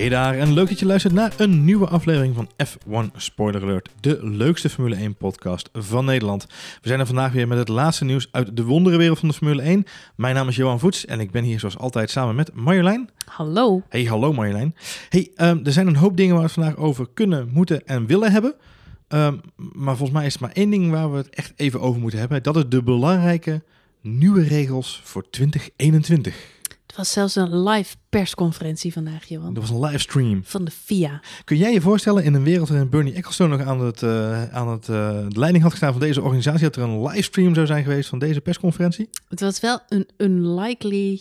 Hey daar, en leuk dat je luistert naar een nieuwe aflevering van F1 Spoiler Alert, de leukste Formule 1 podcast van Nederland. We zijn er vandaag weer met het laatste nieuws uit de wonderenwereld van de Formule 1. Mijn naam is Johan Voets en ik ben hier zoals altijd samen met Marjolein. Hallo. Hey, hallo Marjolein. Hey, um, er zijn een hoop dingen waar we het vandaag over kunnen, moeten en willen hebben. Um, maar volgens mij is het maar één ding waar we het echt even over moeten hebben. Dat is de belangrijke nieuwe regels voor 2021. Was zelfs een live persconferentie vandaag, Johan. Dat was een livestream. Van de FIA. Kun jij je voorstellen in een wereld waarin Bernie Ecclestone nog aan, het, uh, aan het, uh, de leiding had gestaan van deze organisatie, dat er een livestream zou zijn geweest van deze persconferentie? Het was wel een unlikely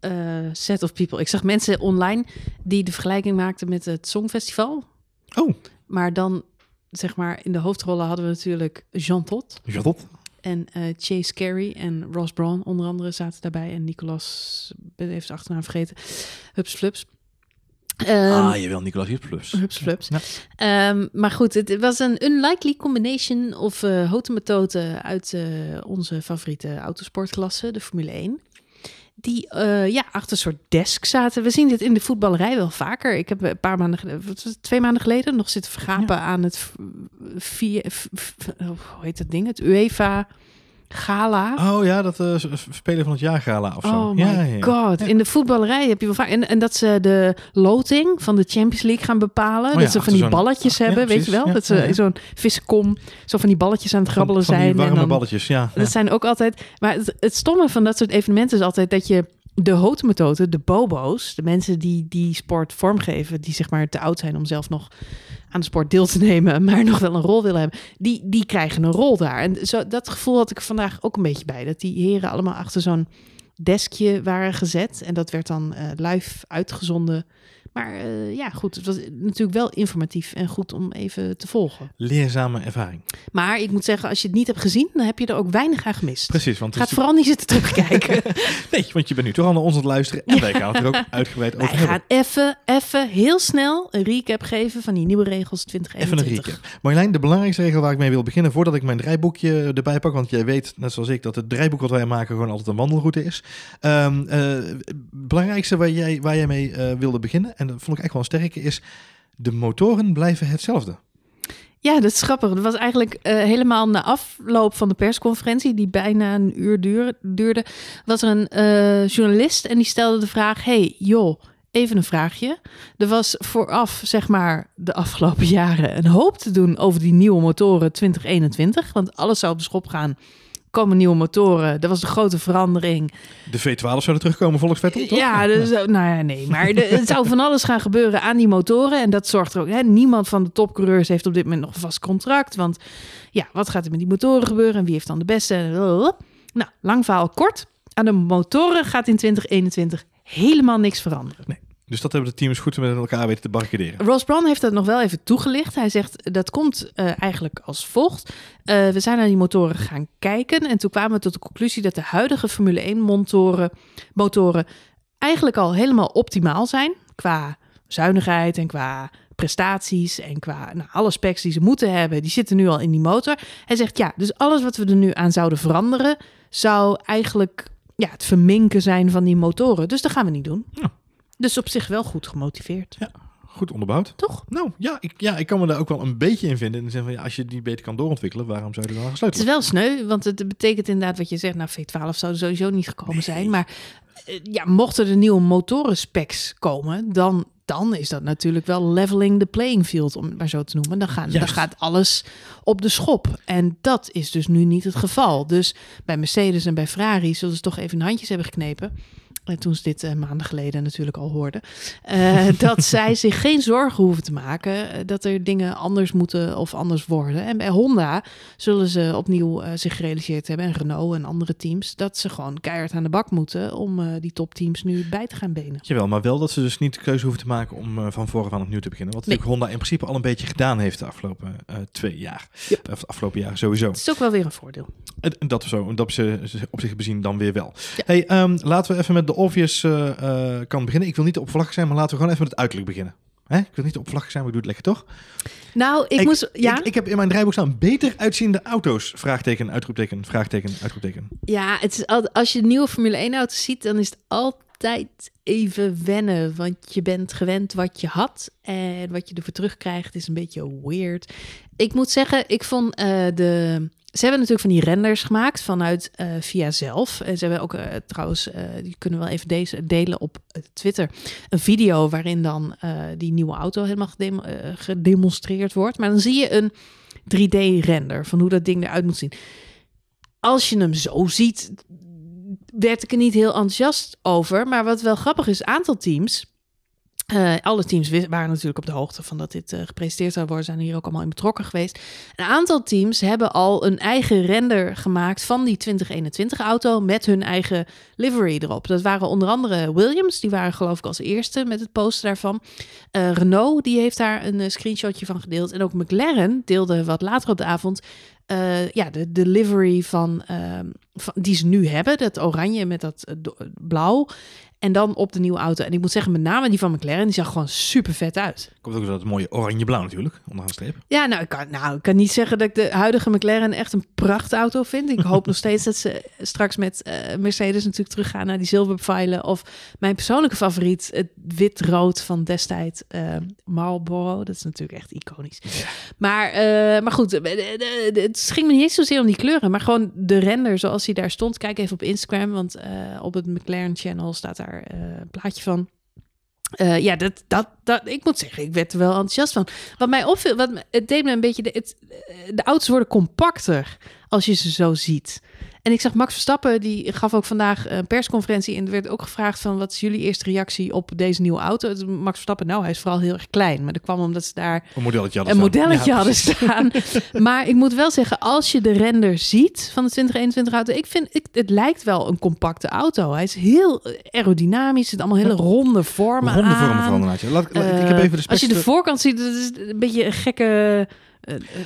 uh, set of people. Ik zag mensen online die de vergelijking maakten met het Songfestival. Oh. Maar dan, zeg maar, in de hoofdrollen hadden we natuurlijk Jean Tot. Jean Tot. En uh, Chase Carey en Ross Braun onder andere zaten daarbij. En Nicolas, ben even zijn achternaam vergeten. Hups Flups. Um, ah, je wil Nicolas Hups Hups Flups. Ja. Um, maar goed, het was een unlikely combination of uh, hotemetoten uit uh, onze favoriete autosportklasse, de Formule 1 die uh, ja, achter een soort desk zaten. We zien dit in de voetballerij wel vaker. Ik heb een paar maanden geleden, twee maanden geleden, nog zitten vergapen ja. aan het via, hoe heet dat ding? Het UEFA gala. Oh ja, dat uh, spelen van het jaar gala of zo. Oh my ja, ja. god. In de voetballerij heb je wel vaak... En, en dat ze de loting van de Champions League gaan bepalen. Oh dat ze van die balletjes hebben, weet je wel? dat ze in zo'n vissenkom zo van die balletjes aan het grabbelen van, van zijn. warme en dan, balletjes, ja. Dat zijn ook altijd... Maar het, het stomme van dat soort evenementen is altijd dat je de hotemetoten, de bobo's, de mensen die die sport vormgeven, die zeg maar te oud zijn om zelf nog aan de sport deel te nemen, maar nog wel een rol willen hebben, die, die krijgen een rol daar. En zo, dat gevoel had ik vandaag ook een beetje bij, dat die heren allemaal achter zo'n deskje waren gezet en dat werd dan uh, live uitgezonden. Maar uh, ja, goed, het was natuurlijk wel informatief en goed om even te volgen. Leerzame ervaring. Maar ik moet zeggen, als je het niet hebt gezien, dan heb je er ook weinig aan gemist. Precies, want gaat het vooral niet zitten terugkijken. nee, want je bent nu toch al naar ons aan het luisteren en wij gaan het er ook uitgebreid over wij hebben. gaan even, even heel snel een recap geven van die nieuwe regels 2021. Even een recap. Marjolein, de belangrijkste regel waar ik mee wil beginnen, voordat ik mijn draaiboekje erbij pak, want jij weet, net zoals ik, dat het draaiboek wat wij maken gewoon altijd een wandelroute is. Um, uh, belangrijkste waar jij, waar jij mee uh, wilde beginnen, en vond ik echt wel een is de motoren blijven hetzelfde. Ja, dat is grappig. Dat was eigenlijk uh, helemaal na afloop van de persconferentie, die bijna een uur duur, duurde, was er een uh, journalist en die stelde de vraag: Hey, joh, even een vraagje. Er was vooraf, zeg maar, de afgelopen jaren een hoop te doen over die nieuwe motoren 2021, want alles zou op de schop gaan komen nieuwe motoren. Dat was de grote verandering. De V12 zouden terugkomen volgens Vettel, toch? Ja, dus, nou ja, nee. Maar de, het zou van alles gaan gebeuren aan die motoren. En dat zorgt er ook... Hè, niemand van de topcoureurs heeft op dit moment nog een vast contract. Want ja, wat gaat er met die motoren gebeuren? En wie heeft dan de beste? Nou, lang verhaal kort. Aan de motoren gaat in 2021 helemaal niks veranderen. Nee. Dus dat hebben de teams goed met elkaar weten te barricaderen. Ross Brown heeft dat nog wel even toegelicht. Hij zegt dat komt uh, eigenlijk als volgt. Uh, we zijn naar die motoren gaan kijken en toen kwamen we tot de conclusie dat de huidige Formule 1 motoren, motoren eigenlijk al helemaal optimaal zijn qua zuinigheid en qua prestaties en qua nou, alle specs die ze moeten hebben, die zitten nu al in die motor. Hij zegt ja, dus alles wat we er nu aan zouden veranderen, zou eigenlijk ja, het verminken zijn van die motoren. Dus dat gaan we niet doen. Ja. Dus op zich wel goed gemotiveerd. Ja, goed onderbouwd. Toch? Nou ja ik, ja, ik kan me daar ook wel een beetje in vinden. In de zin van ja, als je die beter kan doorontwikkelen, waarom zou je er dan aan Het gesloten is wel sneu, want het betekent inderdaad wat je zegt. Nou, V12 zou er sowieso niet gekomen Nee. zijn. Maar eh, ja, mochten er nieuwe motorenspecs komen, dan, dan is dat natuurlijk wel leveling the playing field, om het maar zo te noemen. Dan, gaan, dan gaat alles op de schop. En dat is dus nu niet het geval. Dus bij Mercedes en bij Ferrari zullen ze toch even de handjes hebben geknepen. En toen ze dit uh, maanden geleden natuurlijk al hoorden. Uh, dat zij zich geen zorgen hoeven te maken. Uh, dat er dingen anders moeten of anders worden. En bij Honda zullen ze opnieuw zich gerealiseerd hebben. En Renault en andere teams. Dat ze gewoon keihard aan de bak moeten. Om die topteams nu bij te gaan benen. Jawel, maar wel dat ze dus niet de keuze hoeven te maken om van voren aan opnieuw te beginnen. Wat Nee. natuurlijk Honda in principe al een beetje gedaan heeft de afgelopen twee jaar. Yep. Of de afgelopen jaar sowieso. Het is ook wel weer een voordeel. Dat zo, en dat ze op zich bezien dan weer wel. Ja. Hey, um, laten we even met de obvious uh, uh, kan beginnen. Ik wil niet oppervlakkig zijn, maar laten we gewoon even met het uiterlijk beginnen. Hè? Ik wil niet oppervlakkig zijn, maar ik doe het lekker toch? Nou, ik, Ik- moest... Ja, Ik, ik heb in mijn draaiboek staan beter uitziende auto's. Vraagteken, uitroepteken, vraagteken, uitroepteken. ja het is al, als je nieuwe Formule 1 auto's ziet, dan is het altijd even wennen, want je bent gewend wat je had en wat je ervoor terugkrijgt is een beetje weird. Ik moet zeggen, ik vond eh, de ze hebben natuurlijk van die renders gemaakt vanuit uh, via zelf. En ze hebben ook uh, trouwens, uh, die kunnen we wel even deze delen op Twitter. Een video waarin dan die nieuwe auto helemaal gedem gedemonstreerd wordt. Maar dan zie je een 3D-render van hoe dat ding eruit moet zien. Als je hem zo ziet, werd ik er niet heel enthousiast over. Maar wat wel grappig is, aantal teams uh, alle teams waren natuurlijk op de hoogte van dat dit uh, gepresenteerd zou worden, zijn hier ook allemaal in betrokken geweest. Een aantal teams hebben al een eigen render gemaakt van die 2021 auto met hun eigen livery erop. Dat waren onder andere Williams, die waren geloof ik als eerste met het poster daarvan. Uh, Renault, die heeft daar een screenshotje van gedeeld. En ook McLaren deelde wat later op de avond ja, de, de livery van, ehm, van, die ze nu hebben. Dat oranje met dat blauw. En dan op de nieuwe auto. En ik moet zeggen, met name die van McLaren, die zag gewoon super vet uit. Komt ook dat mooie oranje-blauw natuurlijk, onderaan streep. Ja, nou ik, kan, nou, ik kan niet zeggen dat ik de huidige McLaren echt een prachtauto vind. Ik hoop nog steeds dat ze straks met uh, Mercedes natuurlijk teruggaan naar die zilverpfeilen. Of mijn persoonlijke favoriet, het wit-rood van destijds uh, Marlboro. Dat is natuurlijk echt iconisch. Maar, uh, maar goed, het ging me niet eens zozeer om die kleuren, maar gewoon de render zoals hij daar stond. Kijk even op Instagram, want op het McLaren channel staat daar een plaatje van. Uh, ja, dat, dat, dat, ik moet zeggen, ik werd er wel enthousiast van. Wat mij opviel, wat, het deed me een beetje, de, het, de auto's worden compacter als je ze zo ziet. En ik zag Max Verstappen, die gaf ook vandaag een persconferentie. En er werd ook gevraagd van, wat is jullie eerste reactie op deze nieuwe auto? Max Verstappen, nou, hij is vooral heel erg klein. Maar dat kwam omdat ze daar een modelletje hadden een staan. Modelletje hadden staan. maar ik moet wel zeggen, als je de render ziet van de 2021 auto, ik vind, ik, het lijkt wel een compacte auto. Hij is heel aerodynamisch, het allemaal hele ronde vormen Ronde vormen inderdaad. Laat, uh, ik heb even de als je de voorkant ziet, dat is een beetje een gekke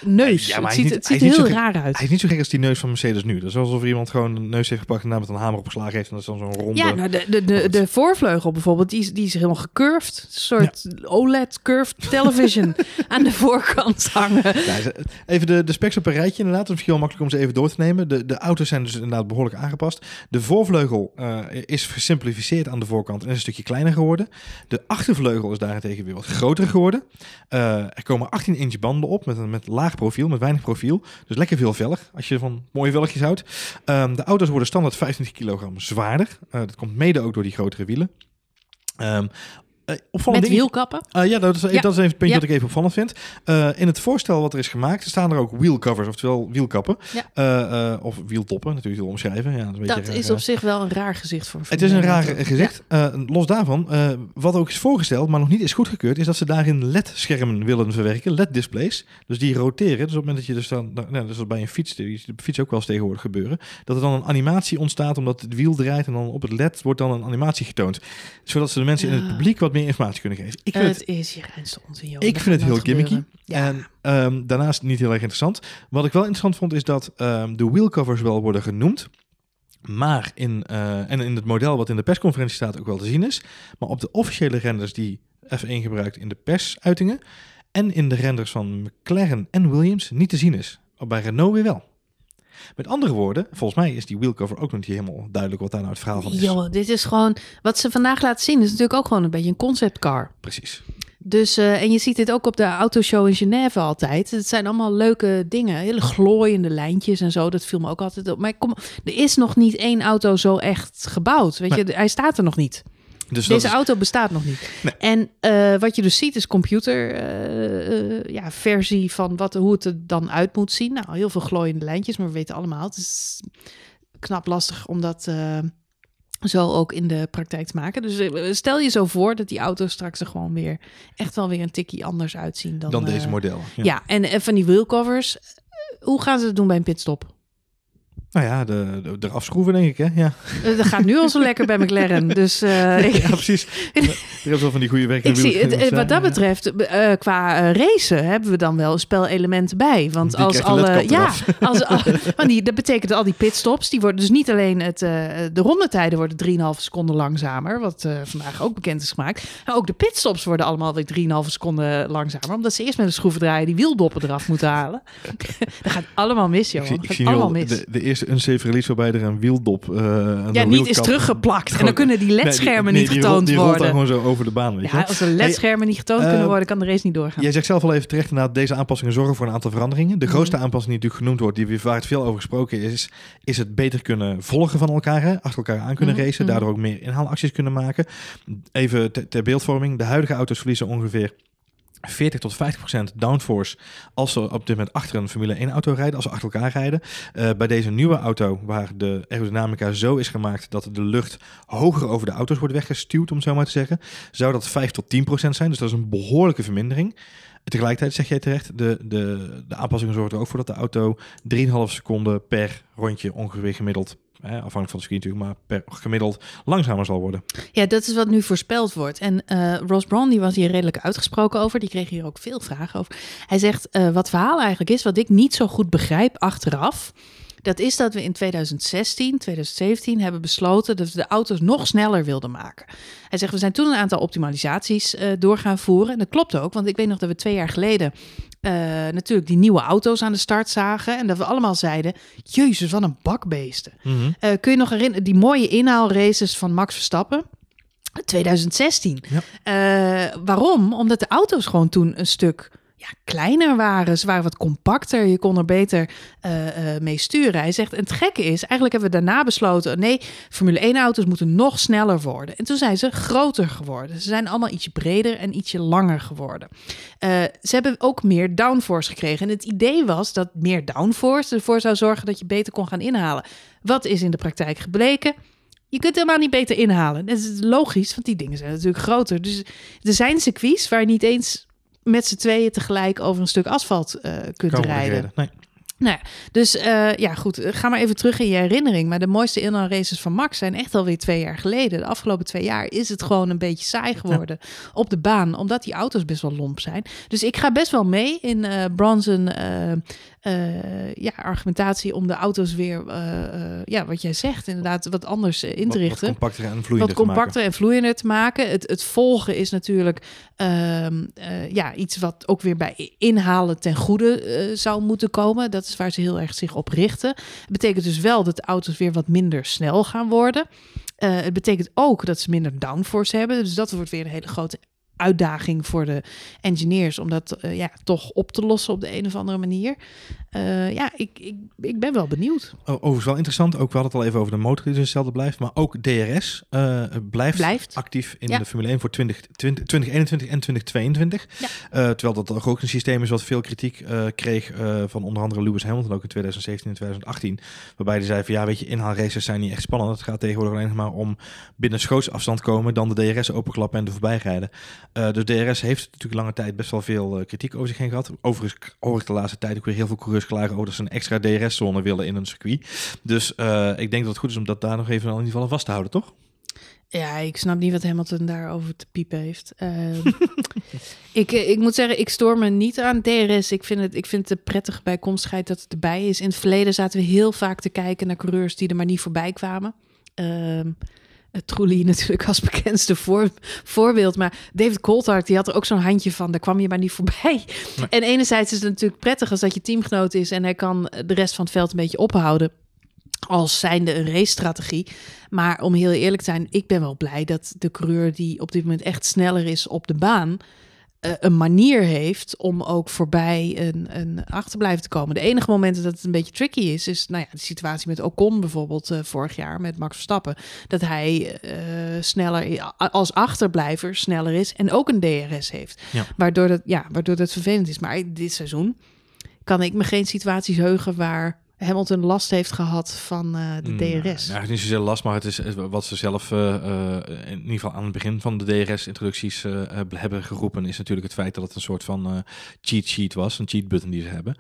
neus. Ja, maar het ziet, niet, het ziet er heel raar uit. Hij is niet zo gek als die neus van Mercedes nu. Dat is alsof iemand gewoon een neus heeft gepakt en daar met een hamer op geslagen heeft. En dat is dan zo'n ronde... Ja, nou, de, de, de, de voorvleugel bijvoorbeeld, die is, die is helemaal gecurved. Een soort ja. OLED-curved television aan de voorkant hangen. Ja, even de, de specs op een rijtje inderdaad. Dat is misschien wel makkelijk om ze even door te nemen. De, de auto's zijn dus inderdaad behoorlijk aangepast. De voorvleugel uh, is gesimplificeerd aan de voorkant en is een stukje kleiner geworden. De achtervleugel is daarentegen weer wat groter geworden. Uh, er komen 18 inch banden op met een met laag profiel met weinig profiel. Dus lekker veel velg, als je van mooie velgjes houdt. Um, de auto's worden standaard 25 kilogram zwaarder. Uh, dat komt mede ook door die grotere wielen. Um, uh, Met wielkappen? Uh, ja, dat is, ja. dat is even het puntje ja. dat ik even opvallend vind. Uh, in het voorstel wat er is gemaakt, staan er ook wheelcovers, oftewel wielkappen. Ja. of wieltoppen, natuurlijk heel omschrijven. Ja, dat is, dat is op zich wel een raar gezicht voor Het is een raar gezicht. los daarvan, wat ook is voorgesteld, maar nog niet is goedgekeurd, is dat ze daarin LED-schermen willen verwerken, LED-displays. Dus die roteren. Dus op het moment dat je dus dan, nou, dus dat bij een fiets, die fiets ook wel eens tegenwoordig gebeuren, dat er dan een animatie ontstaat omdat het wiel draait en dan op het LED wordt dan een animatie getoond. Zodat ze de mensen in het publiek wat meer informatie kunnen geven. Ik vind het, het is hier onzin, joh. Ik vind het heel gimmicky. Ja. En um, daarnaast niet heel erg interessant. Wat ik wel interessant vond is dat um, de wheelcovers wel worden genoemd. Maar in, uh, en in het model wat in de persconferentie staat ook wel te zien is. Maar op de officiële renders die F1 gebruikt in de persuitingen. En in de renders van McLaren en Williams niet te zien is. Bij Renault weer wel. Met andere woorden, volgens mij is die wheelcover ook nog niet helemaal duidelijk wat daar nou het verhaal van is. Joh, dit is gewoon, wat ze vandaag laten zien, is natuurlijk ook gewoon een beetje een conceptcar. Precies. Dus, uh, en je ziet dit ook op de autoshow in Genève altijd. Het zijn allemaal leuke dingen. Hele glooiende lijntjes en zo. Dat viel me ook altijd op. Maar kom, er is nog niet één auto zo echt gebouwd. Weet je, hij staat er nog niet. Dus Deze is... auto bestaat nog niet. Nee. En uh, wat je dus ziet is computer uh, uh, ja, versie van wat, hoe het er dan uit moet zien. Nou, heel veel glooiende lijntjes, maar we weten allemaal. Het is knap lastig om dat zo ook in de praktijk te maken. Dus stel je zo voor dat die auto's straks er gewoon weer echt wel weer een tikkie anders uitzien dan, dan deze model. Ja, ja en, en van die wheelcovers. Hoe gaan ze het doen bij een pitstop? Nou ja, de, de, de afschroeven denk ik, hè? Ja. Dat gaat nu al zo lekker bij McLaren, dus... Uh, ik... Ja, precies. Er is wel van die goede werk. Ik zie, het, wat dat betreft, uh, qua uh, racen hebben we dan wel spelelementen bij. Want die als alle... Ja, als, al, want die, dat betekent dat al die pitstops, die worden dus niet alleen het, de rondetijden worden 3,5 seconden langzamer, wat vandaag ook bekend is gemaakt. Maar ook de pitstops worden allemaal weer 3,5 seconden langzamer, omdat ze eerst met een schroevendraaier die wieldoppen eraf moeten halen. dat gaat allemaal mis, joh. Ik zie allemaal mis. De, de eerste een, een safe release waarbij er een wieldop... Uh, ja, niet is teruggeplakt. En dan kunnen die ledschermen niet getoond die worden. Die gewoon zo over de baan. Weet ja, als de ledschermen niet getoond kunnen worden, kan de race niet doorgaan. Jij zegt zelf al even terecht, inderdaad, deze aanpassingen zorgen voor een aantal veranderingen. De grootste mhm. aanpassing die natuurlijk genoemd wordt, die waar het veel over gesproken is, is het beter kunnen volgen van elkaar, hè? achter elkaar aan kunnen mhm, racen, mhm. daardoor ook meer inhaalacties kunnen maken. Even ter beeldvorming, de huidige auto's verliezen ongeveer 40 tot 50 procent downforce als ze op dit moment achter een Formule 1 auto rijden, als ze achter elkaar rijden. Uh, bij deze nieuwe auto, waar de aerodynamica zo is gemaakt dat de lucht hoger over de auto's wordt weggestuwd, om zo maar te zeggen, zou dat 5 tot 10 procent zijn. Dus dat is een behoorlijke vermindering. Tegelijkertijd zeg jij terecht, de, de, de aanpassingen zorgen er ook voor dat de auto 3,5 seconden per rondje ongeveer gemiddeld afhankelijk van de circuit natuurlijk, maar per gemiddeld langzamer zal worden. Ja, dat is wat nu voorspeld wordt. En uh, Ross Braun die was hier redelijk uitgesproken over. Die kreeg hier ook veel vragen over. Hij zegt, uh, wat verhaal eigenlijk is, wat ik niet zo goed begrijp achteraf... Dat is dat we in 2016, 2017 hebben besloten dat we de auto's nog sneller wilden maken. Hij zegt, we zijn toen een aantal optimalisaties uh, door gaan voeren. En dat klopt ook, want ik weet nog dat we twee jaar geleden uh, natuurlijk die nieuwe auto's aan de start zagen. En dat we allemaal zeiden, jezus, wat een bakbeesten. Mm -hmm. uh, kun je nog herinneren, die mooie inhaalraces van Max Verstappen? 2016. Ja. Uh, waarom? Omdat de auto's gewoon toen een stuk ja, kleiner waren. Ze waren wat compacter. Je kon er beter uh, uh, mee sturen. Hij zegt, en het gekke is, eigenlijk hebben we daarna besloten... nee, Formule 1 auto's moeten nog sneller worden. En toen zijn ze groter geworden. Ze zijn allemaal ietsje breder en ietsje langer geworden. Uh, ze hebben ook meer downforce gekregen. En het idee was dat meer downforce ervoor zou zorgen... dat je beter kon gaan inhalen. Wat is in de praktijk gebleken? Je kunt helemaal niet beter inhalen. Dat is logisch, want die dingen zijn natuurlijk groter. Dus er zijn circuits waar niet eens met z'n tweeën tegelijk over een stuk asfalt uh, kunt rijden. Nee. Nou ja, dus uh, ja, goed. Ga maar even terug in je herinnering. Maar de mooiste inhaalraces van Max zijn echt alweer twee jaar geleden. De afgelopen twee jaar is het gewoon een beetje saai geworden op de baan. Omdat die auto's best wel lomp zijn. Dus ik ga best wel mee in uh, Bronson uh, ja, argumentatie om de auto's weer, uh, ja, wat jij zegt, inderdaad wat anders in te richten. Wat, compacter en vloeiender wat compacter en vloeiender te maken. Het, het volgen is natuurlijk ehm, ja, iets wat ook weer bij inhalen ten goede zou moeten komen. Dat is waar ze heel erg zich op richten. Het betekent dus wel dat de auto's weer wat minder snel gaan worden. het betekent ook dat ze minder downforce hebben. Dus dat wordt weer een hele grote uitdaging voor de engineers om dat uh, ja, toch op te lossen op de een of andere manier. Uh, ja, ik, ik, ik ben wel benieuwd. Overigens wel interessant, ook we hadden het al even over de motor die dus hetzelfde blijft, maar ook DRS uh, eh, blijft, blijft, actief in ja. de Formule 1 voor 20, 20, 2021 en 2022. Ja. terwijl dat ook een systeem is wat veel kritiek kreeg van onder andere Lewis Hamilton ook in 2017 en 2018. Waarbij hij zei van ja, weet je, inhaalraces zijn niet echt spannend. Het gaat tegenwoordig alleen maar om binnen schootsafstand komen, dan de DRS openklappen en de voorbijrijden. Uh, dus DRS heeft natuurlijk lange tijd best wel veel uh, kritiek over zich heen gehad. Overigens hoor ik de laatste tijd ook weer heel veel coureurs klagen over dat ze een extra DRS-zone willen in een circuit. Dus uh, ik denk dat het goed is om dat daar nog even in ieder geval vast te houden, toch? Ja, ik snap niet wat Hamilton daarover te piepen heeft. Ehm, ik, ik moet zeggen, ik stoor me niet aan DRS. Ik vind het, ik vind het een prettige bijkomstigheid dat het erbij is. In het verleden zaten we heel vaak te kijken naar coureurs die er maar niet voorbij kwamen. Uh, Trulli natuurlijk als bekendste voor, voorbeeld. Maar David Coulthard, die had er ook zo'n handje van. Daar kwam je maar niet voorbij. En enerzijds is het natuurlijk prettig als dat je teamgenoot is... en hij kan de rest van het veld een beetje ophouden als zijnde een race-strategie. Maar om heel eerlijk te zijn, ik ben wel blij dat de coureur die op dit moment echt sneller is op de baan, uh, een manier heeft om ook voorbij een, een achterblijven te komen. De enige momenten dat het een beetje tricky is, is nou ja, de situatie met Ocon bijvoorbeeld uh, vorig jaar met Max Verstappen. Dat hij uh, sneller als achterblijver sneller is en ook een DRS heeft. Ja. Waardoor, dat, ja, waardoor dat vervelend is. Maar dit seizoen kan ik me geen situaties heugen waar Hamilton last heeft gehad van uh, de DRS. Ja, niet zozeer last, maar het is wat ze zelf uh, in ieder geval aan het begin van de DRS-introducties uh, hebben geroepen, is natuurlijk het feit dat het een soort van cheat sheet was, een cheat button die ze hebben.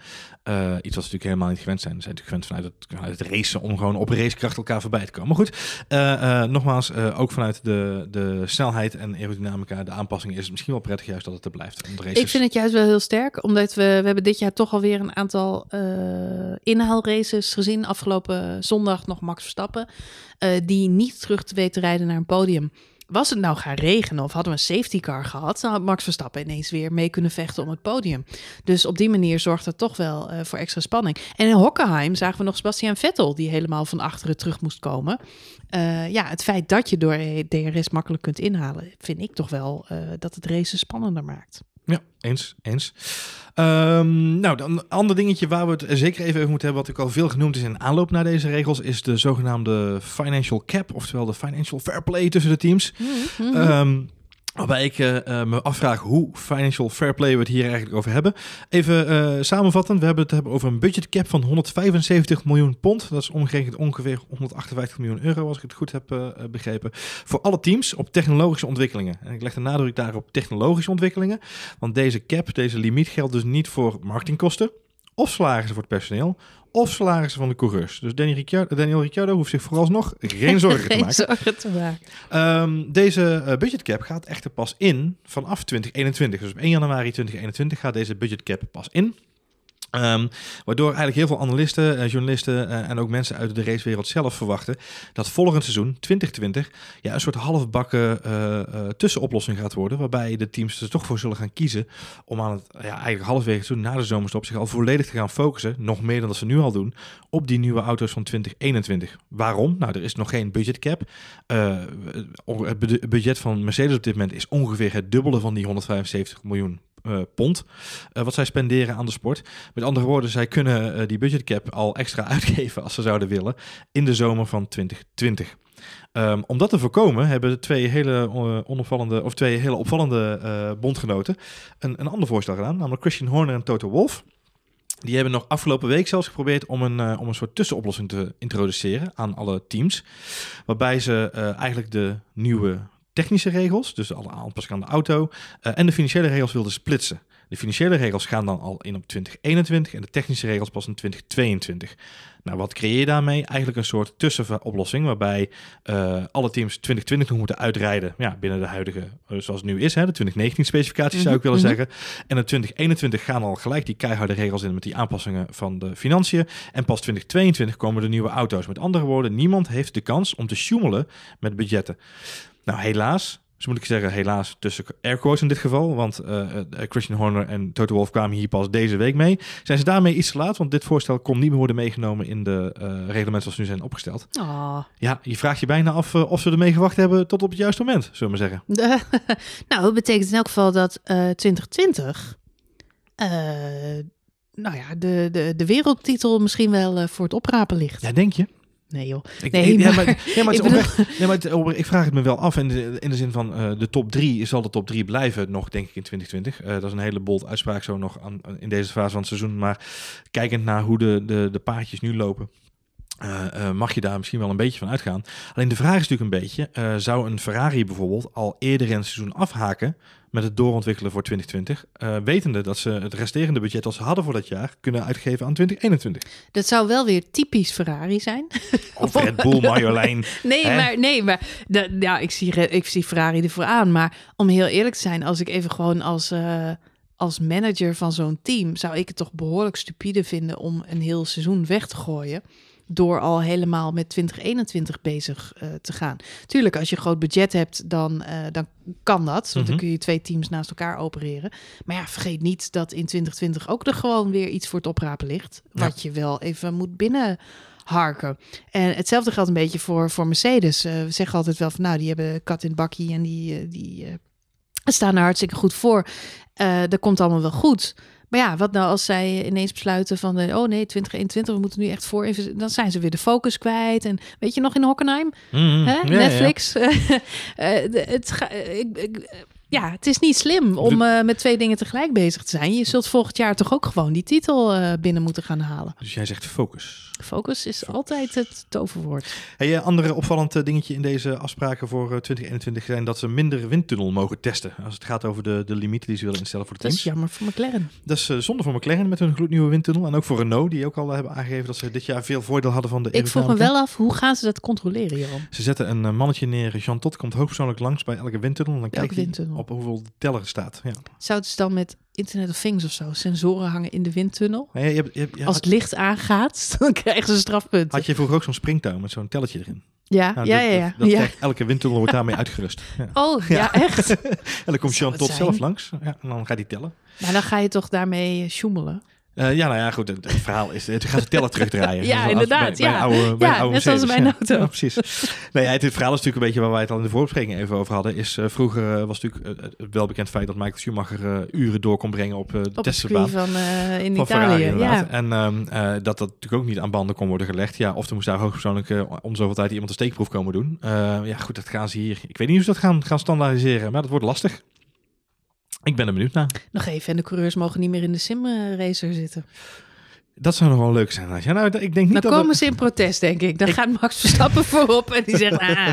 iets wat ze natuurlijk helemaal niet gewend zijn. Ze zijn natuurlijk gewend vanuit het, vanuit het racen om gewoon op racekracht elkaar voorbij te komen. Maar goed, nogmaals, ook vanuit de, de snelheid en aerodynamica, de aanpassing is het misschien wel prettig juist dat het er blijft. Ik vind het juist wel heel sterk, omdat we, we hebben dit jaar toch alweer een aantal inhaalraces races gezien. Afgelopen zondag nog Max Verstappen. Uh, die niet terug te weten rijden naar een podium was het nou gaan regenen of hadden we een safety car gehad, dan had Max Verstappen ineens weer mee kunnen vechten om het podium. Dus op die manier zorgt het toch wel eh, voor extra spanning. En in Hockenheim zagen we nog Sebastian Vettel, die helemaal van achteren terug moest komen. Eh, ja, het feit dat je door DRS makkelijk kunt inhalen, vind ik toch wel eh, dat het race spannender maakt. Ja, eens, eens. Ehm, nou, dan een ander dingetje waar we het zeker even over moeten hebben, wat ook al veel genoemd is in aanloop naar deze regels, is de zogenaamde financial cap, oftewel de financial fair play tussen de teams. Ehm, Waarbij ik eh, eh, me afvraag hoe financial fair play we het hier eigenlijk over hebben. Even uh, samenvattend, we hebben het hebben over een budget cap van 175 miljoen pond. Dat is omgerekend ongeveer 158 miljoen euro, als ik het goed heb begrepen. Voor alle teams op technologische ontwikkelingen. En ik leg de nadruk daar op technologische ontwikkelingen. Want deze cap, deze limiet geldt dus niet voor marketingkosten of salarissen voor het personeel of salarissen van de coureurs. Dus Daniel Ricciardo, Daniel Ricciardo hoeft zich vooralsnog geen zorgen te maken. zorgen te maken. Um, deze uh, budgetcap gaat echter pas in vanaf 2021. Dus op 1 januari 2021 gaat deze budgetcap pas in. Um, waardoor eigenlijk heel veel analisten, uh, journalisten uh, en ook mensen uit de racewereld zelf verwachten dat volgend seizoen 2020 ja, een soort halfbakken uh, tussenoplossing gaat worden. Waarbij de teams er toch voor zullen gaan kiezen om aan het ja, eigenlijk halverwege seizoen na de zomerstop zich al volledig te gaan focussen, nog meer dan dat ze nu al doen, op die nieuwe auto's van 2021. Waarom? Nou, er is nog geen budgetcap. het budget van Mercedes op dit moment is ongeveer het dubbele van die 175 miljoen pond. Uh, wat zij spenderen aan de sport. Met andere woorden, zij kunnen uh, die budgetcap al extra uitgeven als ze zouden willen in de zomer van 2020. Um, om dat te voorkomen hebben twee hele onopvallende of twee hele opvallende bondgenoten een, een ander voorstel gedaan, namelijk Christian Horner en Toto Wolff. Die hebben nog afgelopen week zelfs geprobeerd om een, om een soort tussenoplossing te introduceren aan alle teams. Waarbij ze eigenlijk de nieuwe technische regels, dus alle aanpassingen aan de auto, uh, en de financiële regels wilden splitsen. De financiële regels gaan dan al in op 2021 en de technische regels pas in 2022. Nou, wat creëer je daarmee? Eigenlijk een soort tussenoplossing waarbij uh, alle teams 2020 nog moeten uitrijden ja, binnen de huidige, uh, zoals het nu is, hè, de 2019 specificaties zou ik willen Mhm, zeggen. En in 2021 gaan al gelijk die keiharde regels in met die aanpassingen van de financiën. En pas 2022 komen de nieuwe auto's. Met andere woorden, niemand heeft de kans om te sjoemelen met budgetten. Nou, helaas. Dus moet ik zeggen, helaas tussen air quotes in dit geval. Want uh, Christian Horner en Toto Wolff kwamen hier pas deze week mee. Zijn ze daarmee iets te laat? Want dit voorstel kon niet meer worden meegenomen in de uh, reglementen zoals nu zijn opgesteld. Oh. Ja, je vraagt je bijna af uh, of ze ermee gewacht hebben tot op het juiste moment, zullen we maar zeggen. Nou, dat betekent in elk geval dat uh, 2020... nou ja, de, de, de wereldtitel misschien wel voor het oprapen ligt. Ja, denk je? Nee joh. Ik, nee, maar, ja, maar, ja, maar, ik, bedoel... oprecht, nee, maar het, oprecht, ik vraag het me wel af. In de, in de zin van uh, de top 3 zal de top 3 blijven nog, denk ik, in 2020. Uh, dat is een hele bold uitspraak zo nog aan, in deze fase van het seizoen. Maar kijkend naar hoe de, de, de paardjes nu lopen. Uh, uh, mag je daar misschien wel een beetje van uitgaan. Alleen de vraag is natuurlijk een beetje: uh, zou een Ferrari bijvoorbeeld al eerder in het seizoen afhaken met het doorontwikkelen voor 2020, wetende dat ze het resterende budget als ze hadden voor dat jaar kunnen uitgeven aan 2021? Dat zou wel weer typisch Ferrari zijn. Of Red Bull, Marjolein. nee, hè? maar, nee, maar dat, ja, ik, zie, ik zie Ferrari ervoor aan. Maar om heel eerlijk te zijn, als ik even gewoon als als manager van zo'n team zou ik het toch behoorlijk stupide vinden om een heel seizoen weg te gooien. Door al helemaal met 2021 bezig uh, te gaan. Tuurlijk, als je een groot budget hebt, dan, uh, dan kan dat. Want mm -hmm. dan kun je twee teams naast elkaar opereren. Maar ja, vergeet niet dat in 2020 ook er gewoon weer iets voor het oprapen ligt. Ja. Wat je wel even moet binnen harken. En hetzelfde geldt een beetje voor, voor Mercedes. Uh, we zeggen altijd wel van nou, die hebben kat in bakkie en die, die staan er hartstikke goed voor. Dat komt allemaal wel goed. Maar ja, wat nou als zij ineens besluiten van... De, oh nee, 2021, we moeten nu echt voor... Dan zijn ze weer de focus kwijt. En weet je nog in Hockenheim? Mm, Hè? ja, Netflix. Ja. uh, het, ga, ik, ik, ja, het is niet slim om uh, met twee dingen tegelijk bezig te zijn. Je zult volgend jaar toch ook gewoon die titel uh, binnen moeten gaan halen. Dus jij zegt focus. Focus is focus. altijd het toverwoord. Hey, andere opvallend dingetje in deze afspraken voor 2021 zijn dat ze minder windtunnel mogen testen. Als het gaat over de, de limieten die ze willen instellen voor de teams. Dat is jammer voor McLaren. Dat is uh, zonde voor McLaren met hun gloednieuwe windtunnel. En ook voor Renault, die ook al hebben aangegeven dat ze dit jaar veel voordeel hadden van de Ik vroeg me wel af, hoe gaan ze dat controleren, Johan? Ze zetten een mannetje neer. Jean Tot komt hoogpersoonlijk langs bij elke windtunnel. En dan kijkt windtunnel. Op hoeveel teller staat. Ja. Zouden ze dan met Internet of Things of zo sensoren hangen in de windtunnel? Ja, je hebt, je hebt, Als het licht aangaat, dan krijgen ze strafpunten. Had je vroeger ook zo'n springtouw met zo'n telletje erin? Ja, Nou, ja, dat- ja. ja. Dat, dat ja. krijgt- elke windtunnel wordt daarmee uitgerust. Oh, ja, echt? En dan komt Jean het tot zelf langs. Ja, en dan gaat hij tellen. Maar dan ga je toch daarmee sjoemelen? Eh, ja, nou ja, goed. Het, het verhaal is, het gaat de teller terugdraaien. Ja, inderdaad, Bij, bij ja. oude, bij Ja, oude net zoals mijn auto. Ja, precies. Nee, het, het verhaal is natuurlijk een beetje waar wij het al in de voorbespreking even over hadden. Is eh, vroeger eh, was natuurlijk het welbekend feit dat Michael Schumacher uren door kon brengen op de Op testbaan. van in Van Italië. Ja. En ehm, eh, dat dat natuurlijk ook niet aan banden kon worden gelegd. Ja, of er moest daar hoogpersoonlijk om zoveel tijd iemand een steekproef komen doen. Ja, goed, dat gaan ze hier. Ik weet niet hoe ze dat gaan, gaan standaardiseren, maar dat wordt lastig. Ik ben er benieuwd naar. Nog even, en de coureurs mogen niet meer in de sim-racer zitten. Dat zou nog wel leuk zijn. Ja, nou, ik denk niet Dan dat komen ze in protest, denk ik. Dan gaat Max Verstappen voorop en die zegt, ah,